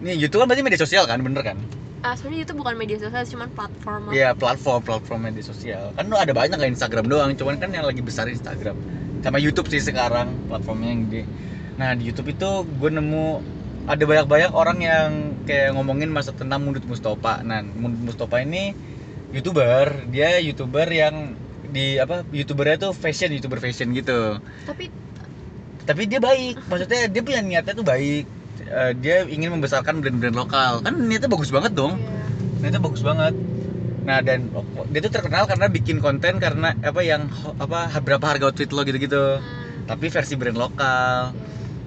[SPEAKER 1] Nih YouTube kan berarti media sosial kan, bener kan?
[SPEAKER 2] Eh, sebenarnya itu bukan media sosial cuman platform
[SPEAKER 1] Iya platform platform media sosial. Kan lu ada banyak lah Instagram doang, cuman kan yang lagi besar Instagram. Sama YouTube sih sekarang platformnya yang gede. Nah di YouTube itu gue nemu ada banyak-banyak orang yang kayak ngomongin masa tentang Mundut Mustafa. Nah Mundut Mustafa ini youtuber, dia youtuber yang di apa youtubernya tuh fashion youtuber fashion gitu.
[SPEAKER 2] tapi
[SPEAKER 1] Tapi dia baik, maksudnya dia punya niatnya tuh baik. Eh, dia ingin membesarkan brand-brand lokal. Kan niatnya bagus banget dong. Nah itu bagus banget. Nah dan dia tuh terkenal karena bikin konten karena apa yang apa berapa harga outfit lo gitu-gitu.
[SPEAKER 2] hmm,
[SPEAKER 1] Tapi versi brand lokal.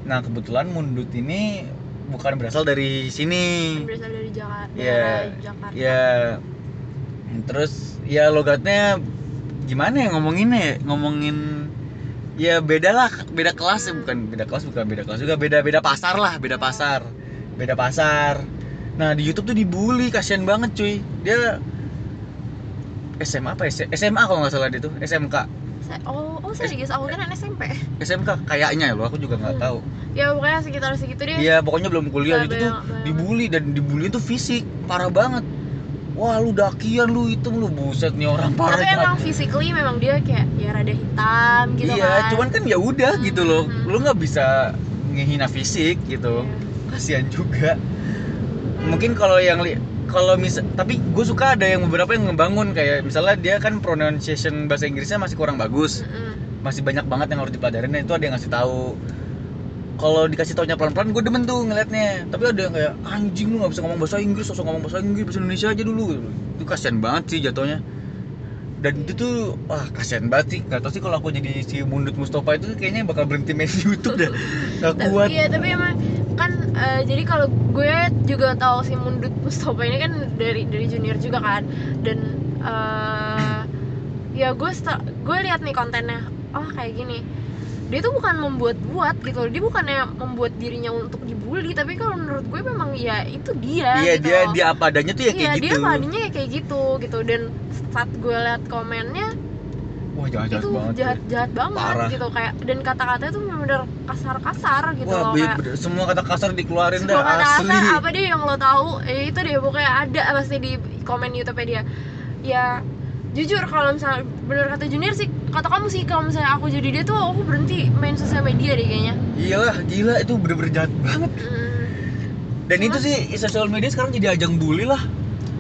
[SPEAKER 1] Nah kebetulan Mundut ini bukan berasal dari sini.
[SPEAKER 2] berasal dari Jakarta
[SPEAKER 1] Iya.
[SPEAKER 2] daerah Jakarta
[SPEAKER 1] Ya. Terus ya logatnya gimana ya ngomonginnya ya? Ngomongin ya beda lah, beda kelas ya bukan beda kelas bukan beda kelas juga beda beda pasar lah, beda pasar. Beda pasar. Nah, di YouTube tuh dibully, kasihan banget cuy. Dia SMA apa ya? SMA kalau nggak salah dia tuh, SMK.
[SPEAKER 2] Oh oh serius aku kira SMP
[SPEAKER 1] SMK kayaknya ya lo, aku juga nggak
[SPEAKER 2] Hmm.
[SPEAKER 1] tahu.
[SPEAKER 2] ya pokoknya sekitar segitu deh
[SPEAKER 1] Iya, pokoknya belum kuliah itu tuh
[SPEAKER 2] banyak banget.
[SPEAKER 1] dibully dan dibully itu fisik, parah banget. Wah, lu dakian lu itu lu buset nih orang parah
[SPEAKER 2] tapi emang physically memang dia kayak ya rada hitam gitu
[SPEAKER 1] iya,
[SPEAKER 2] kan
[SPEAKER 1] cuman kan ya udah
[SPEAKER 2] Hmm,
[SPEAKER 1] gitu loh.
[SPEAKER 2] hmm.
[SPEAKER 1] Lu nggak bisa ngehina fisik gitu.
[SPEAKER 2] Iya.
[SPEAKER 1] Kasihan juga. Mungkin kalau yang li- kalau misal tapi gue suka ada yang beberapa yang ngebangun kayak misalnya dia kan pronunciation bahasa Inggrisnya masih kurang bagus.
[SPEAKER 2] Mm-mm.
[SPEAKER 1] Masih banyak banget yang harus dipelajarin dan itu ada yang ngasih tahu. Kalau dikasih taunya pelan-pelan gue demen tuh ngeliatnya. Tapi ada yang kayak anjing lu nggak bisa ngomong bahasa Inggris, sosok ngomong bahasa Inggris bahasa Indonesia aja dulu. Itu kasihan banget sih jatuhnya. Dan itu tuh wah kasihan banget sih. Gak tau sih kalau aku jadi si Mundut Mustafa itu kayaknya bakal berhenti main YouTube dah. Gak kuat.
[SPEAKER 2] Iya tapi emang kan eh, jadi kalau gue juga tahu si Mundut Mustafa ini kan dari dari junior juga kan dan eh, ya gue gue lihat nih kontennya oh kayak gini dia tuh bukan membuat-buat gitu loh. dia bukannya membuat dirinya untuk dibully tapi kalau menurut gue memang ya itu dia
[SPEAKER 1] Iya
[SPEAKER 2] gitu
[SPEAKER 1] dia
[SPEAKER 2] loh.
[SPEAKER 1] dia apa adanya tuh ya
[SPEAKER 2] iya
[SPEAKER 1] kayak
[SPEAKER 2] dia
[SPEAKER 1] gitu.
[SPEAKER 2] tadinya ya kayak gitu gitu dan saat gue lihat komennya
[SPEAKER 1] Wah jahat jahat
[SPEAKER 2] itu
[SPEAKER 1] banget.
[SPEAKER 2] jahat jahat banget
[SPEAKER 1] Parah.
[SPEAKER 2] gitu kayak dan kata-katanya tuh bener-bener kasar-kasar gitu
[SPEAKER 1] Wah
[SPEAKER 2] loh kayak
[SPEAKER 1] be- semua kata kasar dikeluarin
[SPEAKER 2] semua
[SPEAKER 1] dah
[SPEAKER 2] kata
[SPEAKER 1] asli.
[SPEAKER 2] kasar apa deh yang lo tahu eh, itu deh pokoknya ada pasti di komen YouTube dia ya jujur kalau misalnya bener kata Junior sih kata kamu sih kalau misalnya aku jadi dia tuh aku berhenti main sosial media deh kayaknya
[SPEAKER 1] Iyalah gila itu bener-bener jahat banget.
[SPEAKER 2] Hmm.
[SPEAKER 1] Dan
[SPEAKER 2] Cuma-
[SPEAKER 1] itu sih sosial media sekarang jadi ajang bully lah.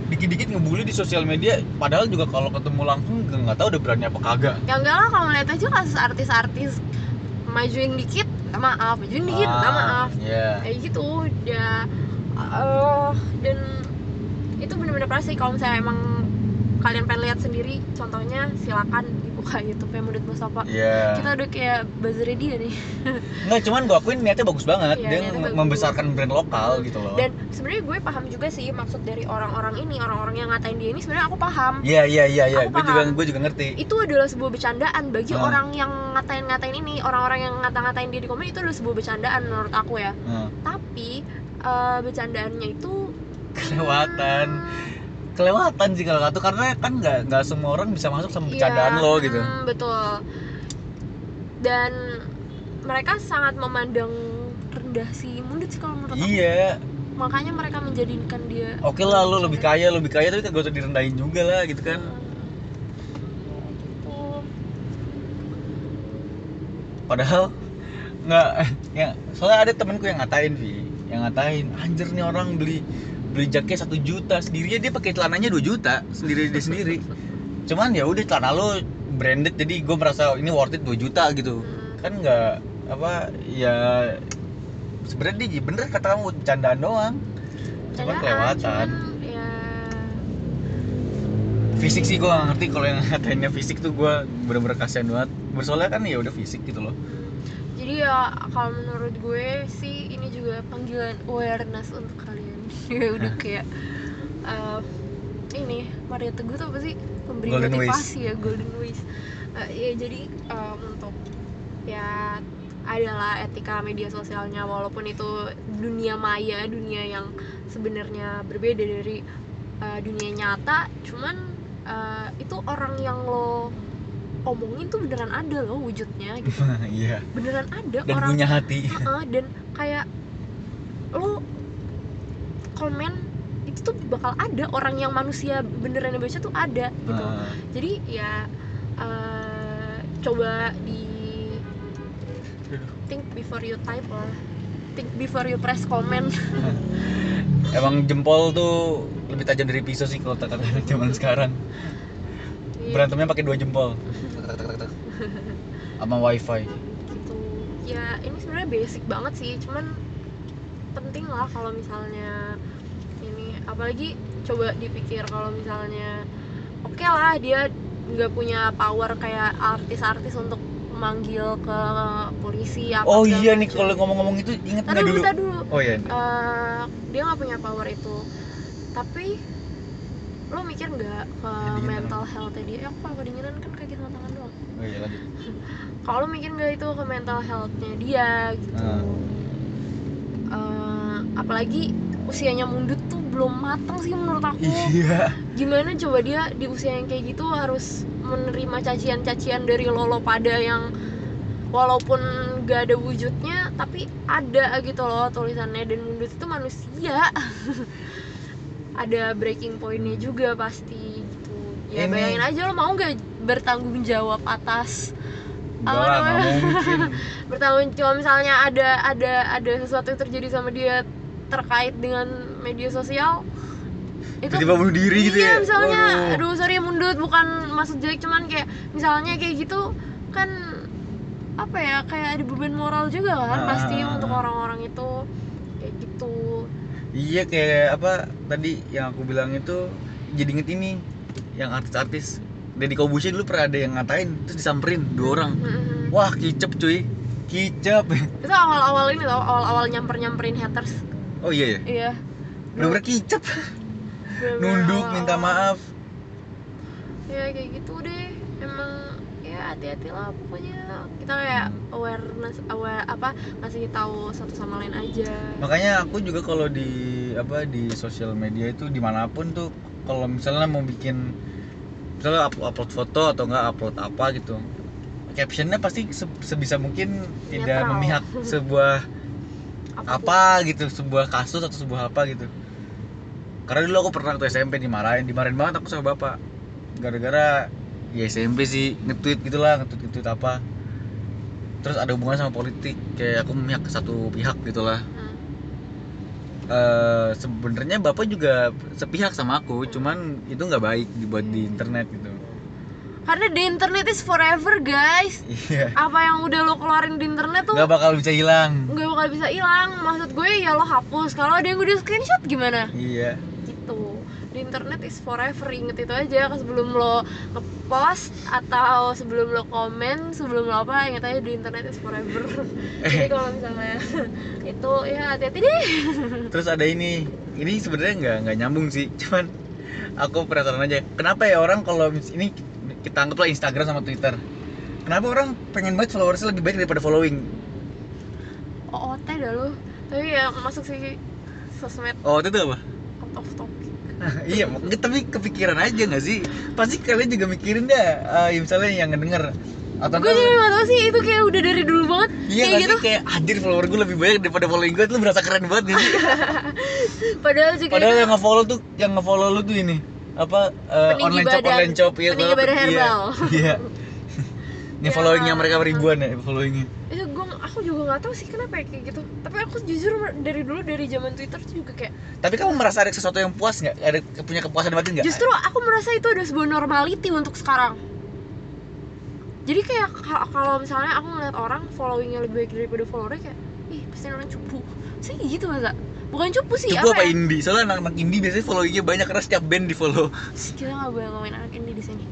[SPEAKER 1] Dikit-dikit ngebully di sosial media padahal juga kalau ketemu langsung nggak tahu udah berani apa kagak.
[SPEAKER 2] ya enggak lah kalau lihat aja kasus artis-artis majuin dikit maaf majuin dikit
[SPEAKER 1] Ah,
[SPEAKER 2] maaf
[SPEAKER 1] Iya.
[SPEAKER 2] kayak gitu ya eh, dan itu bener-bener pasti kalau misalnya emang kalian pengen lihat sendiri contohnya silakan dibuka YouTube ya Mudut Mustafa
[SPEAKER 1] Iya.
[SPEAKER 2] kita udah kayak buzzernya dia nih
[SPEAKER 1] Nggak cuman gua akuin niatnya bagus banget.
[SPEAKER 2] Iya,
[SPEAKER 1] Dia
[SPEAKER 2] bagus.
[SPEAKER 1] membesarkan brand lokal gitu loh.
[SPEAKER 2] dan sebenarnya gue paham juga sih maksud dari orang-orang ini orang-orang yang ngatain dia ini sebenarnya aku paham
[SPEAKER 1] Iya iya iya iya.
[SPEAKER 2] Aku
[SPEAKER 1] Gue juga gue juga ngerti.
[SPEAKER 2] itu adalah sebuah bercandaan bagi
[SPEAKER 1] Ah.
[SPEAKER 2] orang yang ngatain-ngatain ini orang-orang yang ngata-ngatain dia di komen itu adalah sebuah bercandaan menurut aku ya
[SPEAKER 1] Nah,
[SPEAKER 2] tapi eh, bercandaannya itu
[SPEAKER 1] kelewatan. Kelewatan sih kalau kata karena kan nggak nggak semua orang bisa masuk sama
[SPEAKER 2] Iya,
[SPEAKER 1] bercandaan lo gitu.
[SPEAKER 2] mm, betul dan mereka sangat memandang rendah si Mundut sih kalau menurut aku
[SPEAKER 1] Iya.
[SPEAKER 2] makanya mereka menjadikan dia
[SPEAKER 1] Oke lah lo lebih kaya, lebih kaya tapi gak usah direndahin juga lah gitu kan.
[SPEAKER 2] Hmm, gitu.
[SPEAKER 1] Padahal nggak ya soalnya ada temenku yang ngatain Vi yang ngatain anjir nih orang beli beli jaket satu juta sendirinya dia pakai celananya 2 juta sendiri dia sendiri. Cuman ya udah celana lo branded jadi gue merasa ini worth it 2 juta gitu.
[SPEAKER 2] Hmm.
[SPEAKER 1] kan nggak apa ya sebenarnya dia bener kata kamu candaan doang. Cuman kelewatan.
[SPEAKER 2] ya.
[SPEAKER 1] Fisik sih gue gak ngerti kalau yang ngatainnya fisik tuh gue bener-bener kasihan banget. Bersoalnya kan ya udah fisik gitu loh.
[SPEAKER 2] Jadi ya kalau menurut gue sih ini juga panggilan awareness untuk kalian ya udah kayak eh, ini Maria Teguh tuh apa sih? Pemberi
[SPEAKER 1] Golden
[SPEAKER 2] motivasi ya Golden Ways. Eh, ya jadi em, untuk ya adalah etika media sosialnya walaupun itu dunia maya dunia yang sebenarnya berbeda dari uh, dunia nyata cuman uh, itu orang yang lo omongin tuh beneran ada loh wujudnya gitu.
[SPEAKER 1] Iya.
[SPEAKER 2] Beneran ada
[SPEAKER 1] dan
[SPEAKER 2] orang
[SPEAKER 1] punya hati.
[SPEAKER 2] Heeh, dan kayak lo komen itu tuh bakal ada. Orang yang manusia beneran yang baca tuh ada gitu.
[SPEAKER 1] Ah.
[SPEAKER 2] jadi ya eh, coba di think before you type lah think before you press comment.
[SPEAKER 1] Emang jempol tuh lebih tajam dari pisau sih kalau kata zaman sekarang.
[SPEAKER 2] Iya,
[SPEAKER 1] berantemnya pakai dua jempol. Sama wifi.
[SPEAKER 2] Gitu. Ya ini sebenarnya basic banget sih. Cuman penting lah kalau misalnya apalagi coba dipikir kalau misalnya oke lah dia nggak punya power kayak artis-artis untuk memanggil ke polisi apa
[SPEAKER 1] oh
[SPEAKER 2] segala
[SPEAKER 1] iya nih kalau ngomong-ngomong itu inget nggak
[SPEAKER 2] dulu,
[SPEAKER 1] dulu? oh iya.
[SPEAKER 2] Eh, dia nggak punya power itu. Tapi lo mikir nggak ke
[SPEAKER 1] Kedinginan.
[SPEAKER 2] mental health dia? Ya aku kalau kedinginan kan kaki sama tangan doang.
[SPEAKER 1] Oh iya lanjut.
[SPEAKER 2] Kalau lo mikir nggak itu ke mental healthnya dia gitu.
[SPEAKER 1] Ah.
[SPEAKER 2] Apalagi usianya mundut tuh belum matang sih menurut aku.
[SPEAKER 1] Iya.
[SPEAKER 2] Gimana coba dia di usia yang kayak gitu harus menerima cacian-cacian dari lolo pada yang walaupun gak ada wujudnya tapi ada gitu loh tulisannya. Dan mundut itu manusia. Ada breaking pointnya juga pasti gitu. Ya
[SPEAKER 1] Ini-
[SPEAKER 2] bayangin aja lo mau nggak bertanggung jawab atas
[SPEAKER 1] Enggak
[SPEAKER 2] Apa namanya? bertanggung jawab misalnya ada ada ada sesuatu yang terjadi sama dia terkait dengan media sosial itu
[SPEAKER 1] tiba-tiba bunuh diri gitu
[SPEAKER 2] iya
[SPEAKER 1] ya?
[SPEAKER 2] misalnya
[SPEAKER 1] Waduh.
[SPEAKER 2] aduh sorry mundut bukan maksud jelek cuman kayak misalnya kayak gitu kan apa ya kayak ada beban moral juga kan
[SPEAKER 1] Ah,
[SPEAKER 2] pasti untuk orang-orang itu kayak gitu.
[SPEAKER 1] Iya kayak apa tadi yang aku bilang itu jadi inget ini yang artis-artis Deddy Kobusier dulu pernah ada yang ngatain terus disamperin dua orang.
[SPEAKER 2] Mm-mm.
[SPEAKER 1] wah kicep cuy. Kicep.
[SPEAKER 2] Itu awal-awal ini tau awal-awal nyamper-nyamperin haters
[SPEAKER 1] oh iya ya
[SPEAKER 2] iya.
[SPEAKER 1] Bener-bener kicep.
[SPEAKER 2] Bener-bener.
[SPEAKER 1] Nunduk
[SPEAKER 2] awal-awal.
[SPEAKER 1] minta maaf.
[SPEAKER 2] Ya kayak gitu deh. Emang ya hati-hati lah pokoknya. Kita kayak awareness aware apa ngasih tahu satu sama lain aja.
[SPEAKER 1] Makanya aku juga kalau di apa di sosial media itu di mana pun tuh kalau misalnya mau bikin misalnya up- upload foto atau enggak upload apa gitu captionnya pasti se- sebisa mungkin tidak
[SPEAKER 2] Netral.
[SPEAKER 1] memihak sebuah apa gitu sebuah kasus atau sebuah apa gitu. Karena dulu aku pernah waktu SMP dimarahin dimarahin banget aku sama bapak. Gara-gara ya SMP sih nge-tweet gitulah nge-tweet nge-tweet apa. Terus ada hubungan sama politik kayak aku memihak ke satu pihak gitulah.
[SPEAKER 2] Hmm.
[SPEAKER 1] eh sebenarnya bapak juga sepihak sama aku cuman itu nggak baik dibuat di internet gitu
[SPEAKER 2] karena di internet is forever guys.
[SPEAKER 1] Iya.
[SPEAKER 2] Apa yang udah lo keluarin di internet tuh
[SPEAKER 1] nggak bakal bisa hilang.
[SPEAKER 2] nggak bakal bisa hilang. Maksud gue ya lo hapus. Kalau ada yang udah screenshot gimana?
[SPEAKER 1] Iya.
[SPEAKER 2] Gitu. Di internet is forever. Inget itu aja. Sebelum lo ngepost atau sebelum lo komen sebelum lo apa inget aja di internet is forever. Jadi kalau misalnya itu ya hati-hati deh.
[SPEAKER 1] Terus ada ini. Ini sebenarnya nggak nggak nyambung sih. Cuman aku penasaran aja. Kenapa ya orang kalau ini kita anggaplah Instagram sama Twitter. Kenapa orang pengen banget followersnya lebih baik daripada following?
[SPEAKER 2] OOT dah lo tapi ya masuk sih sosmed.
[SPEAKER 1] Oh itu apa?
[SPEAKER 2] Out of topic.
[SPEAKER 1] Iya mak- tapi kepikiran aja nggak sih? Pasti kalian juga mikirin dah eh, misalnya yang ngedenger. Atau
[SPEAKER 2] gue juga gak tau sih itu kayak udah dari dulu banget.
[SPEAKER 1] Iya
[SPEAKER 2] kayak
[SPEAKER 1] gak
[SPEAKER 2] gitu.
[SPEAKER 1] kayak anjir follower gue lebih banyak daripada following gue tuh lu berasa keren banget gak sih?
[SPEAKER 2] padahal juga
[SPEAKER 1] Padahal
[SPEAKER 2] itu
[SPEAKER 1] yang nge-follow tuh yang nge-follow lu tuh ini apa
[SPEAKER 2] Peninggi
[SPEAKER 1] online shop online shop ya
[SPEAKER 2] badan herbal.
[SPEAKER 1] Iya. Ini
[SPEAKER 2] Ya.
[SPEAKER 1] followingnya mereka ribuan ya followingnya.
[SPEAKER 2] itu gue aku juga nggak tahu sih kenapa ya kayak gitu tapi aku jujur dari dulu dari zaman twitter tuh juga kayak
[SPEAKER 1] Tapi kamu merasa ada sesuatu yang puas nggak? Ada punya kepuasan batin nggak?
[SPEAKER 2] justru aku merasa itu ada sebuah normality untuk sekarang jadi kayak ka- kalau misalnya aku ngeliat orang followingnya lebih baik daripada followernya kayak ih pasti orang cupu sih gitu masa bukan cupu sih
[SPEAKER 1] Coba apa
[SPEAKER 2] ya?
[SPEAKER 1] indie? Soalnya anak-anak indie biasanya followingnya banyak karena setiap band di follow.
[SPEAKER 2] Kita nggak boleh ngomongin anak ini di sini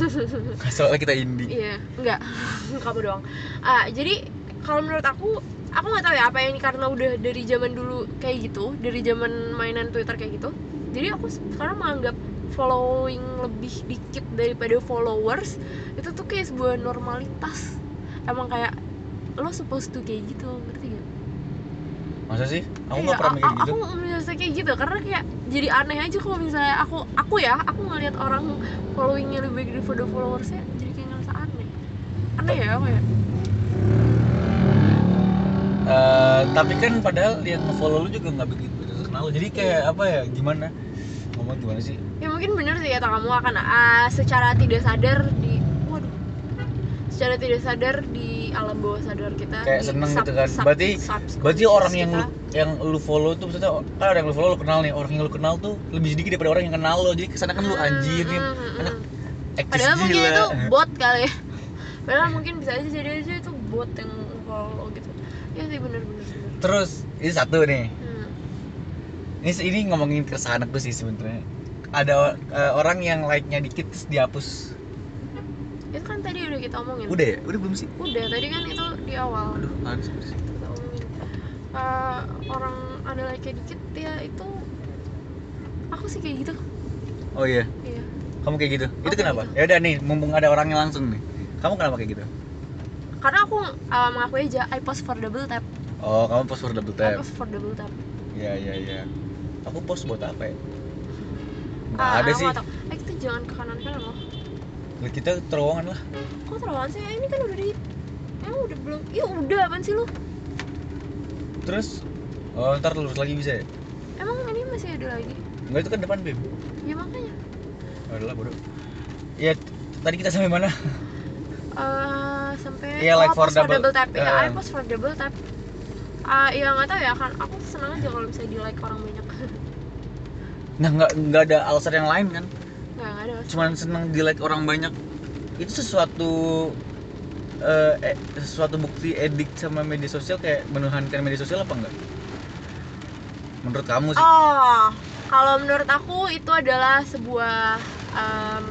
[SPEAKER 1] Soalnya kita indie.
[SPEAKER 2] Iya, enggak. Kamu doang. Ah, jadi kalau menurut aku, aku nggak tahu ya apa yang ini karena udah dari zaman dulu kayak gitu, dari zaman mainan Twitter kayak gitu. Jadi aku sekarang menganggap following lebih dikit daripada followers itu tuh kayak sebuah normalitas. Emang kayak lo supposed to kayak gitu?
[SPEAKER 1] Masa sih aku
[SPEAKER 2] Iya,
[SPEAKER 1] nggak pernah
[SPEAKER 2] a-
[SPEAKER 1] mikir gitu
[SPEAKER 2] Aku merasa kayak gitu karena kayak jadi aneh aja kalau misalnya aku aku ya aku ngelihat orang followingnya lebih baik daripada followersnya jadi kayak ngerasa aneh. Aneh ya apa ya?
[SPEAKER 1] Eh, tapi kan padahal yang nge-follow lu juga nggak begitu begitu kenal lu. jadi kayak apa ya gimana ngomong gimana sih
[SPEAKER 2] Ya mungkin bener sih kata kamu akan ah, secara tidak sadar di waduh secara tidak sadar di alam bawah sadar kita
[SPEAKER 1] Kayak seneng gitu kan. Berarti- berarti orang yang lu yang lu follow tuh maksudnya kan ada yang lu follow lu kenal nih orang yang lu kenal tuh lebih sedikit daripada orang yang kenal lo jadi ke sana kan lu
[SPEAKER 2] Hmm,
[SPEAKER 1] anjir nih
[SPEAKER 2] hmm, hmm,
[SPEAKER 1] anak
[SPEAKER 2] hmm.
[SPEAKER 1] eksis
[SPEAKER 2] Padahal mungkin itu bot kali ya. Padahal mungkin bisa aja jadi aja itu bot yang follow gitu. Ya sih bener bener bener.
[SPEAKER 1] terus ini satu nih
[SPEAKER 2] Hmm.
[SPEAKER 1] ini ini ngomongin keresahan aku sih sebenarnya ada eh, orang yang like-nya dikit terus dihapus
[SPEAKER 2] Itu kan tadi udah kita omongin.
[SPEAKER 1] udah ya udah belum sih
[SPEAKER 2] Udah, tadi kan itu di awal.
[SPEAKER 1] aduh harus
[SPEAKER 2] Kita omongin. Eh, orang ada like dikit ya itu aku sih kayak gitu.
[SPEAKER 1] oh iya
[SPEAKER 2] Iya.
[SPEAKER 1] kamu kayak gitu itu kenapa
[SPEAKER 2] gitu.
[SPEAKER 1] ya udah nih mumpung ada orangnya langsung nih kamu kenapa kayak gitu
[SPEAKER 2] Karena aku uh, mengakui aja I post for double tap.
[SPEAKER 1] oh kamu post for double
[SPEAKER 2] I
[SPEAKER 1] tap
[SPEAKER 2] post for double tap.
[SPEAKER 1] Iya iya iya. Aku post buat apa ya? Nggak
[SPEAKER 2] Ah,
[SPEAKER 1] ada sih.
[SPEAKER 2] Eh, kita jangan ke kanan kanan loh.
[SPEAKER 1] Lihat kita terowongan lah.
[SPEAKER 2] Kok terlalu sih? Ini kan udah di Emang udah belum? Ya udah, apaan sih lu?
[SPEAKER 1] Terus oh ntar lurus lagi bisa ya?
[SPEAKER 2] Emang ini masih ada lagi?
[SPEAKER 1] Enggak itu kan depan Bim.
[SPEAKER 2] Ya makanya.
[SPEAKER 1] Oh, adalah bodoh. Iya t- tadi kita sampai mana?
[SPEAKER 2] eh sampai
[SPEAKER 1] Iya, like for
[SPEAKER 2] post for
[SPEAKER 1] double-
[SPEAKER 2] double tap ya,
[SPEAKER 1] eh.
[SPEAKER 2] I post for double tap. Ah, ya nggak tahu ya kan, aku senang aja kalau bisa di like orang banyak.
[SPEAKER 1] Nah nggak nggak ada alasan yang lain kan?
[SPEAKER 2] Nggak ada.
[SPEAKER 1] Cuman seneng di like orang banyak. Itu sesuatu eh, eh, sesuatu bukti edik sama media sosial kayak menuhankan media sosial apa enggak? Menurut kamu sih?
[SPEAKER 2] Oh, kalau menurut aku itu adalah sebuah em,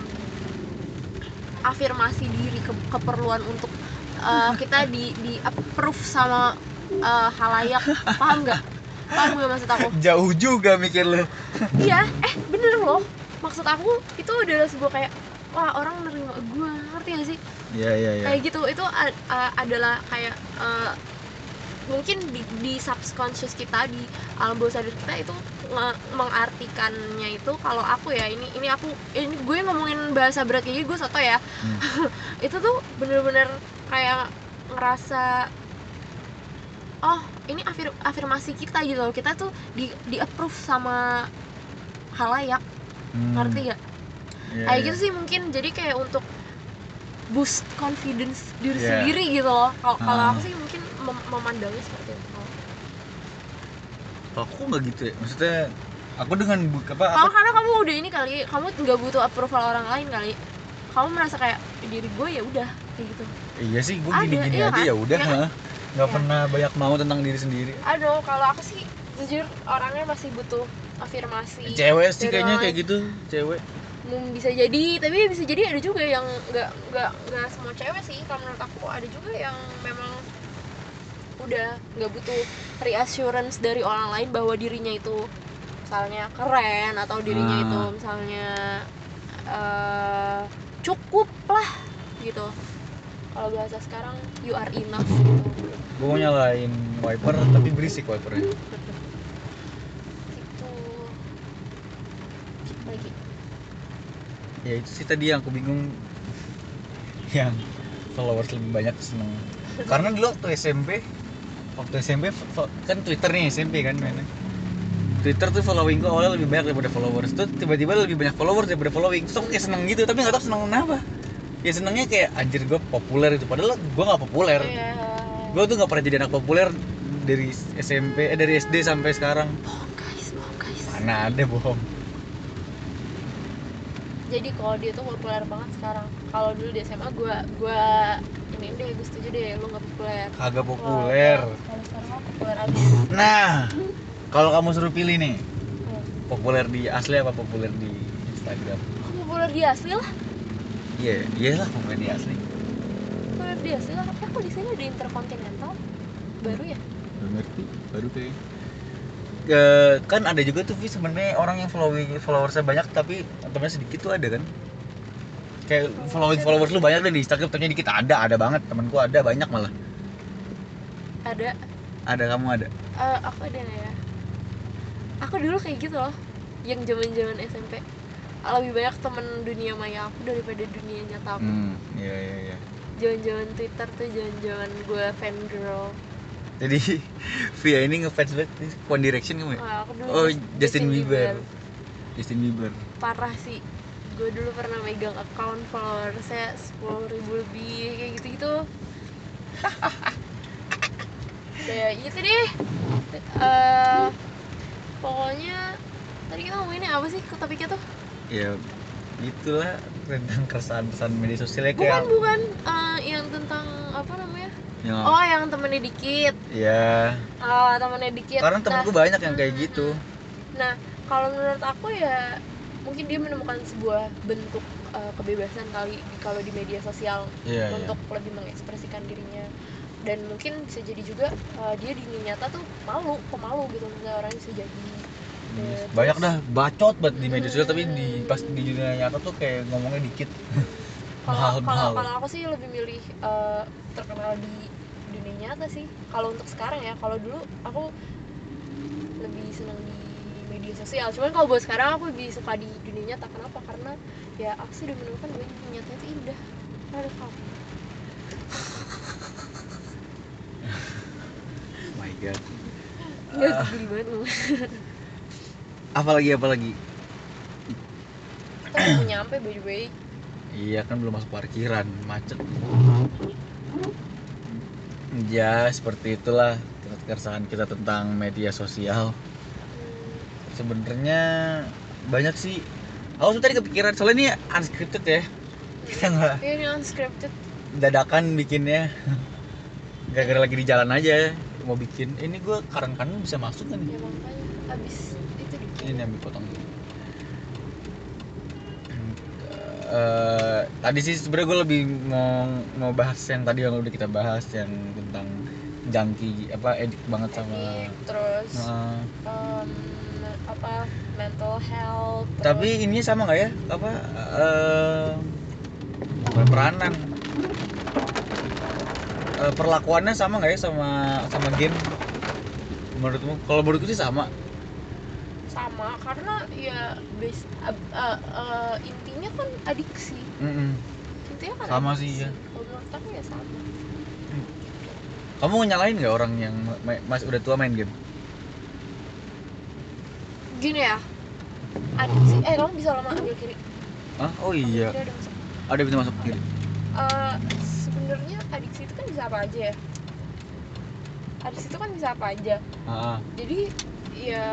[SPEAKER 2] afirmasi diri ke- keperluan untuk eh, kita di di approve sama eh, halayak paham nggak paham nggak maksud aku
[SPEAKER 1] Jauh juga mikir lu.
[SPEAKER 2] iya eh bener loh maksud aku itu adalah sebuah kayak wah orang nerima gue ngerti gak sih
[SPEAKER 1] Iya iya iya.
[SPEAKER 2] kayak gitu itu a- adalah kayak eh, mungkin di, di subconscious kita di alam bawah sadar kita itu mengartikannya itu kalau aku ya ini ini aku ini gue ngomongin bahasa berat kayak gini gue soto ya
[SPEAKER 1] Hmm.
[SPEAKER 2] itu tuh bener-bener kayak ngerasa oh ini afir, afirmasi kita gitu loh kita tuh di di approve sama halayak
[SPEAKER 1] Hmm.
[SPEAKER 2] ngerti gak
[SPEAKER 1] Iya,
[SPEAKER 2] kayak
[SPEAKER 1] iya.
[SPEAKER 2] gitu sih mungkin jadi kayak untuk boost confidence diri
[SPEAKER 1] Iya.
[SPEAKER 2] sendiri gitu loh kalau kalau
[SPEAKER 1] Ah.
[SPEAKER 2] aku sih mungkin mem- memandangnya seperti itu
[SPEAKER 1] Kalau aku nggak gitu ya maksudnya aku dengan bu- apa,
[SPEAKER 2] kalau karena kamu udah ini kali kamu nggak butuh approval orang lain kali kamu merasa kayak diri gue ya udah kayak gitu
[SPEAKER 1] iya sih gue gini gini
[SPEAKER 2] iya
[SPEAKER 1] aja
[SPEAKER 2] kan?
[SPEAKER 1] ya udah
[SPEAKER 2] Iya kan?
[SPEAKER 1] nggak
[SPEAKER 2] Iya.
[SPEAKER 1] pernah banyak mau tentang diri sendiri
[SPEAKER 2] aduh kalau aku sih jujur orangnya masih butuh afirmasi
[SPEAKER 1] cewek sih kayaknya kayak gitu cewek.
[SPEAKER 2] Hmm, bisa jadi tapi bisa jadi ada juga yang nggak nggak nggak semua cewek sih. Kalau menurut aku ada juga yang memang udah nggak butuh reassurance dari orang lain bahwa dirinya itu misalnya keren atau dirinya
[SPEAKER 1] Ah.
[SPEAKER 2] itu misalnya eh, cukup lah gitu. Kalau bahasa sekarang you are enough. Gitu.
[SPEAKER 1] gue mau nyalain wiper tapi berisik wipernya
[SPEAKER 2] gitu lagi
[SPEAKER 1] ya itu sih tadi yang aku bingung. Yang followers lebih banyak seneng. Karena dulu waktu SMP waktu SMP kan Twitter nih SMP kan mainnya. Twitter tuh following gue awalnya lebih banyak daripada followers. Tuh tiba-tiba lebih banyak followers daripada following. Terus aku kayak seneng gitu tapi nggak tahu seneng kenapa. Ya senengnya kayak anjir gue populer itu padahal gue nggak populer.
[SPEAKER 2] Iya.
[SPEAKER 1] gue tuh nggak pernah jadi anak populer dari SMP eh dari SD sampai sekarang.
[SPEAKER 2] Bohong guys bohong guys.
[SPEAKER 1] Mana ada bohong
[SPEAKER 2] jadi kalau dia tuh populer banget sekarang. Kalau dulu di SMA gue gue ini deh gue setuju deh lu nggak populer.
[SPEAKER 1] Kagak populer.
[SPEAKER 2] Kalau- sekarang mah populer abis
[SPEAKER 1] nah kalau kamu suruh pilih nih
[SPEAKER 2] Hmm.
[SPEAKER 1] populer di asli apa populer di Instagram?
[SPEAKER 2] Kok populer di asli lah.
[SPEAKER 1] Iya iyalah populer di asli.
[SPEAKER 2] Populer di asli lah. Eh kok di sini ada intercontinental? Baru ya?
[SPEAKER 1] Belum ngerti. Baru kayak Kan ada juga tuh Vi sebenarnya orang yang following followersnya banyak tapi temennya sedikit tuh ada kan? Kayak following followers lu banyak deh di Instagram ternyata dikit ada ada banget temanku ada banyak malah.
[SPEAKER 2] Ada.
[SPEAKER 1] Ada kamu ada?
[SPEAKER 2] Eh, aku ada ya aku dulu kayak gitu loh yang zaman zaman SMP lebih banyak temen dunia maya aku daripada dunia nyata aku.
[SPEAKER 1] Hmm iya iya iya.
[SPEAKER 2] Zaman Twitter tuh zaman gue fan girl
[SPEAKER 1] jadi Via ini ngefans banget. One Direction kamu ya?
[SPEAKER 2] Aku dulu
[SPEAKER 1] oh
[SPEAKER 2] Just-
[SPEAKER 1] Justin Bieber. Justin Bieber.
[SPEAKER 2] Parah sih. Gue dulu pernah megang account followersnya sepuluh ribu lebih kayak gitu gitu kayak gitu deh. Eh, pokoknya tadi kita ngomonginnya apa sih topiknya tuh?
[SPEAKER 1] Ya gitulah tentang keresahan-keresahan media sosial ya
[SPEAKER 2] bukan
[SPEAKER 1] kayak
[SPEAKER 2] bukan. Eh, yang tentang apa namanya
[SPEAKER 1] yang
[SPEAKER 2] oh yang temennya dikit.
[SPEAKER 1] Ya
[SPEAKER 2] oh temennya dikit.
[SPEAKER 1] Karena temanku banyak yang kayak gitu.
[SPEAKER 2] Nah kalau menurut aku ya mungkin dia menemukan sebuah bentuk eh, kebebasan kali kalau di media sosial
[SPEAKER 1] iya iya.
[SPEAKER 2] untuk lebih mengekspresikan dirinya. Dan mungkin bisa jadi juga uh, dia di dunia nyata tuh malu pemalu gitu. Misalnya orang bisa jadi
[SPEAKER 1] Yes.
[SPEAKER 2] terus-
[SPEAKER 1] banyak dah bacot banget di media sosial. Tapi
[SPEAKER 2] Hmm.
[SPEAKER 1] di pas di dunia nyata tuh kayak ngomongnya dikit.
[SPEAKER 2] Kalau kalau aku sih lebih milih uh, terkenal di dunia nyata sih. Kalau untuk sekarang ya kalau dulu aku lebih senang di media sosial. Cuman kalau buat sekarang aku lebih suka di dunia nyata. Kenapa? Karena ya aku sih udah menemukan bahwa dunia nyata itu indah. Ada kamu
[SPEAKER 1] oh my god.
[SPEAKER 2] Nggak geli banget lu.
[SPEAKER 1] Apalagi apalagi?
[SPEAKER 2] Kita belum nyampe by the way.
[SPEAKER 1] Iya kan belum masuk parkiran. Macet ya seperti itulah keresahan kita tentang media sosial. Sebenarnya banyak sih. Aku tadi kepikiran soalnya ini unscripted ya. Kita nggak
[SPEAKER 2] Iya ini unscripted.
[SPEAKER 1] dadakan bikinnya. Gara-gara lagi di jalan aja mau bikin. Ini gue kadang-kadang bisa masuk kan?
[SPEAKER 2] Ya makanya. Abis itu dikit
[SPEAKER 1] ini ambil potong Eh, tadi sih sebenarnya gue lebih mau mau bahas yang tadi yang udah kita bahas yang tentang jangki apa edik banget sama
[SPEAKER 2] Edik, terus
[SPEAKER 1] Nah,
[SPEAKER 2] em, apa mental health terus-
[SPEAKER 1] tapi ini sama nggak ya? Apa bukan peranan. Eh, perlakuannya sama nggak ya sama sama game? Menurutmu? Kalau menurutku sih sama
[SPEAKER 2] sama karena ya base ab- eh, eh, intinya kan adiksi.
[SPEAKER 1] Mm-mm.
[SPEAKER 2] intinya kan
[SPEAKER 1] Sama
[SPEAKER 2] adiksi.
[SPEAKER 1] sih, ya.
[SPEAKER 2] kalau menurut aku ya sama.
[SPEAKER 1] Kamu nyalain nggak orang yang ma- masih udah tua main game?
[SPEAKER 2] Gini ya. Adiksi. Eh kamu bisa lama ambil kiri.
[SPEAKER 1] Ah oh iya.
[SPEAKER 2] Ada masuk.
[SPEAKER 1] ada bisa masuk kiri?
[SPEAKER 2] Eh, sebenarnya adiksi itu kan bisa apa aja ya? Adiksi itu kan bisa apa aja.
[SPEAKER 1] Ah.
[SPEAKER 2] jadi ya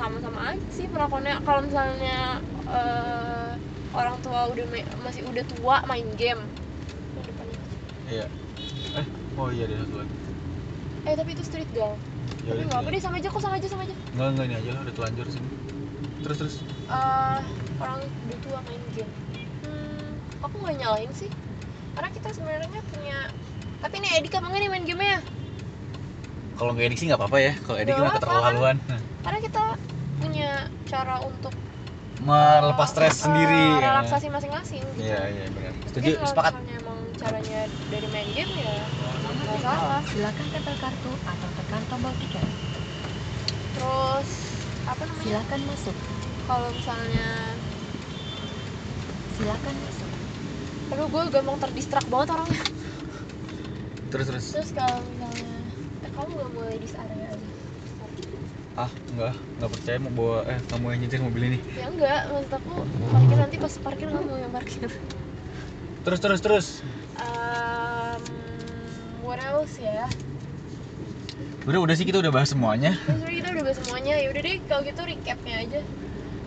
[SPEAKER 2] sama-sama aja sih perlakuannya kalau misalnya eh, orang tua udah ma- masih udah tua main game.
[SPEAKER 1] Iya. Eh oh iya ada satu lagi.
[SPEAKER 2] Eh tapi itu street girl.
[SPEAKER 1] Ya
[SPEAKER 2] tapi
[SPEAKER 1] udah
[SPEAKER 2] nggak apa deh sama aja kok sama aja sama aja.
[SPEAKER 1] Nggak nggak ini aja lah udah telanjur sini terus terus.
[SPEAKER 2] Eh, orang udah tua main game. Hmm, aku nggak nyalain sih. Karena kita sebenarnya punya tapi ini Edik apa nggak nih main gamenya?
[SPEAKER 1] Kalau nggak edik sih nggak apa-apa ya. Kalau edik mah keterlaluan
[SPEAKER 2] karena kita punya cara untuk
[SPEAKER 1] melepas stres
[SPEAKER 2] eh,
[SPEAKER 1] sendiri ya.
[SPEAKER 2] relaksasi masing-masing gitu.
[SPEAKER 1] iya iya benar setuju
[SPEAKER 2] kalau
[SPEAKER 1] sepakat
[SPEAKER 2] misalnya emang caranya dari main game ya nggak salah
[SPEAKER 3] Silakan tempel kartu atau tekan tombol tiket.
[SPEAKER 2] terus apa namanya
[SPEAKER 3] Silakan masuk.
[SPEAKER 2] kalau misalnya
[SPEAKER 3] Silakan masuk.
[SPEAKER 2] aduh gue gampang terdistrak banget orangnya
[SPEAKER 1] terus terus
[SPEAKER 2] terus kalau misalnya eh, kamu nggak mau ladies area
[SPEAKER 1] ah nggak nggak percaya mau bawa eh kamu yang nyetir mobil ini.
[SPEAKER 2] Ya enggak maksud aku parkir nanti pas parkir kamu yang parkir.
[SPEAKER 1] Terus terus terus.
[SPEAKER 2] Um, what else ya?
[SPEAKER 1] Udah udah sih kita udah bahas semuanya.
[SPEAKER 2] Terus kita udah bahas semuanya. Ya udah deh kalau gitu recapnya aja.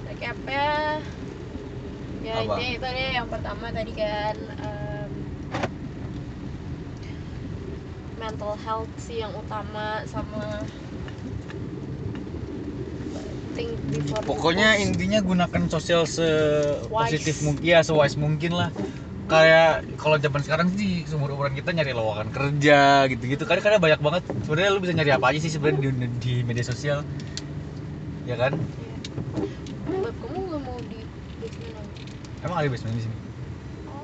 [SPEAKER 2] Recapnya ya
[SPEAKER 1] Apa?
[SPEAKER 2] intinya itu deh yang pertama tadi kan em, mental health sih yang utama sama think before
[SPEAKER 1] pokoknya intinya gunakan sosial se positif mungkin ya sewise mungkin lah. Kayak kalau zaman sekarang sih seumur umuran kita nyari lowongan kerja gitu-gitu. Kadang kadang banyak banget. Sebenarnya lu bisa nyari apa aja sih sebenarnya di, di media sosial. Ya kan.
[SPEAKER 2] Beb, kamu nggak mau di basement aja?
[SPEAKER 1] emang ada basement di sini?
[SPEAKER 2] Oh,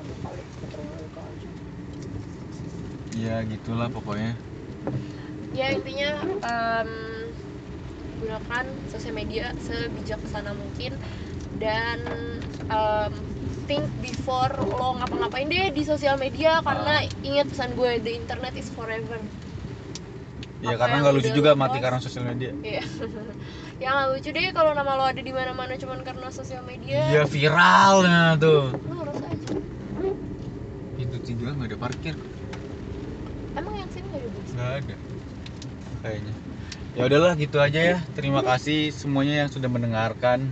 [SPEAKER 1] ya gitulah pokoknya.
[SPEAKER 2] Ya intinya em, gunakan sosial media sebijaksana mungkin. Dan em, think before lo ngapa-ngapain deh di sosial media karena ingat pesan gue the internet is forever.
[SPEAKER 1] Ya
[SPEAKER 2] Apa
[SPEAKER 1] karena nggak lucu juga mati karena sosial media.
[SPEAKER 2] Iya. ya nggak lucu deh kalau nama lo ada di mana-mana cuman karena sosial media.
[SPEAKER 1] iya viralnya tuh.
[SPEAKER 2] Lo urus aja.
[SPEAKER 1] pintu tiga nggak ada parkir.
[SPEAKER 2] Emang yang sini nggak ada bus?
[SPEAKER 1] nggak ada. Kayaknya ya udahlah gitu aja ya. Terima kasih semuanya yang sudah mendengarkan.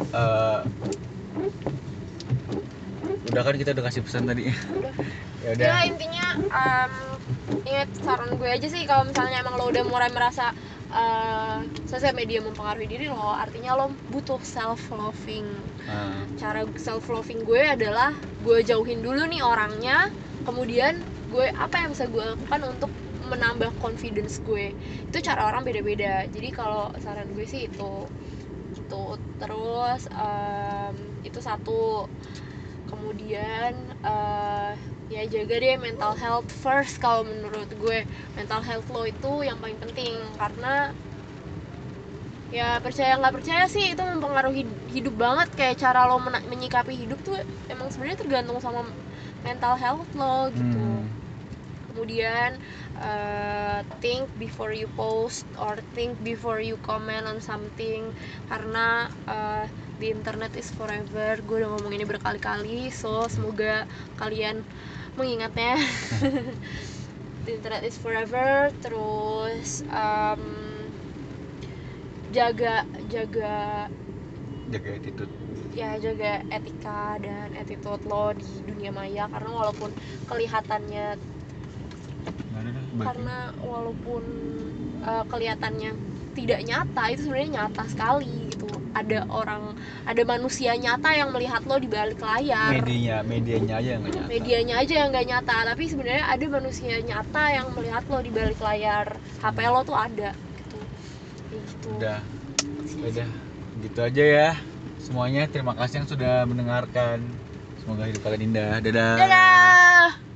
[SPEAKER 1] Eh, udah kan kita udah kasih pesan tadi. Ya udah.
[SPEAKER 2] Ya intinya em, ingat saran gue aja sih kalau misalnya emang lo udah mulai merasa eh, sosial media mempengaruhi diri lo, artinya lo butuh self loving.
[SPEAKER 1] Nah,
[SPEAKER 2] Cara self loving gue adalah gue jauhin dulu nih orangnya, kemudian gue apa yang bisa gue lakukan untuk menambah confidence gue? Itu cara orang beda-beda. Jadi kalau saran gue sih itu itu terus em, itu satu. Kemudian eh, ya jaga deh mental health first kalau menurut gue. Mental health lo itu yang paling penting karena ya percaya nggak percaya sih itu mempengaruhi hidup banget. Kayak cara lo menyikapi hidup tuh emang sebenarnya tergantung sama mental health lo gitu.
[SPEAKER 1] Hmm,
[SPEAKER 2] kemudian uh, think before you post or think before you comment on something. Karena uh, the internet is forever. Gue udah ngomong ini berkali-kali. So semoga kalian mengingatnya. The internet is forever. Terus um, jaga jaga
[SPEAKER 1] jaga attitude.
[SPEAKER 2] Ya jaga etika dan attitude lo di dunia maya. Karena walaupun kelihatannya
[SPEAKER 1] ada dah, bagi.
[SPEAKER 2] karena walaupun uh, kelihatannya tidak nyata itu sebenarnya nyata sekali gitu. Ada orang ada manusia nyata yang melihat lo di balik layar.
[SPEAKER 1] Medianya medianya aja yang nggak nyata.
[SPEAKER 2] Medianya aja yang nggak nyata. Tapi sebenarnya ada manusia nyata yang melihat lo di balik layar. HP lo tuh ada gitu. Gitu.
[SPEAKER 1] Udah. Udah. Gitu aja ya. Semuanya terima kasih yang sudah mendengarkan. Semoga hidup kalian indah. Dadah.
[SPEAKER 2] Dadah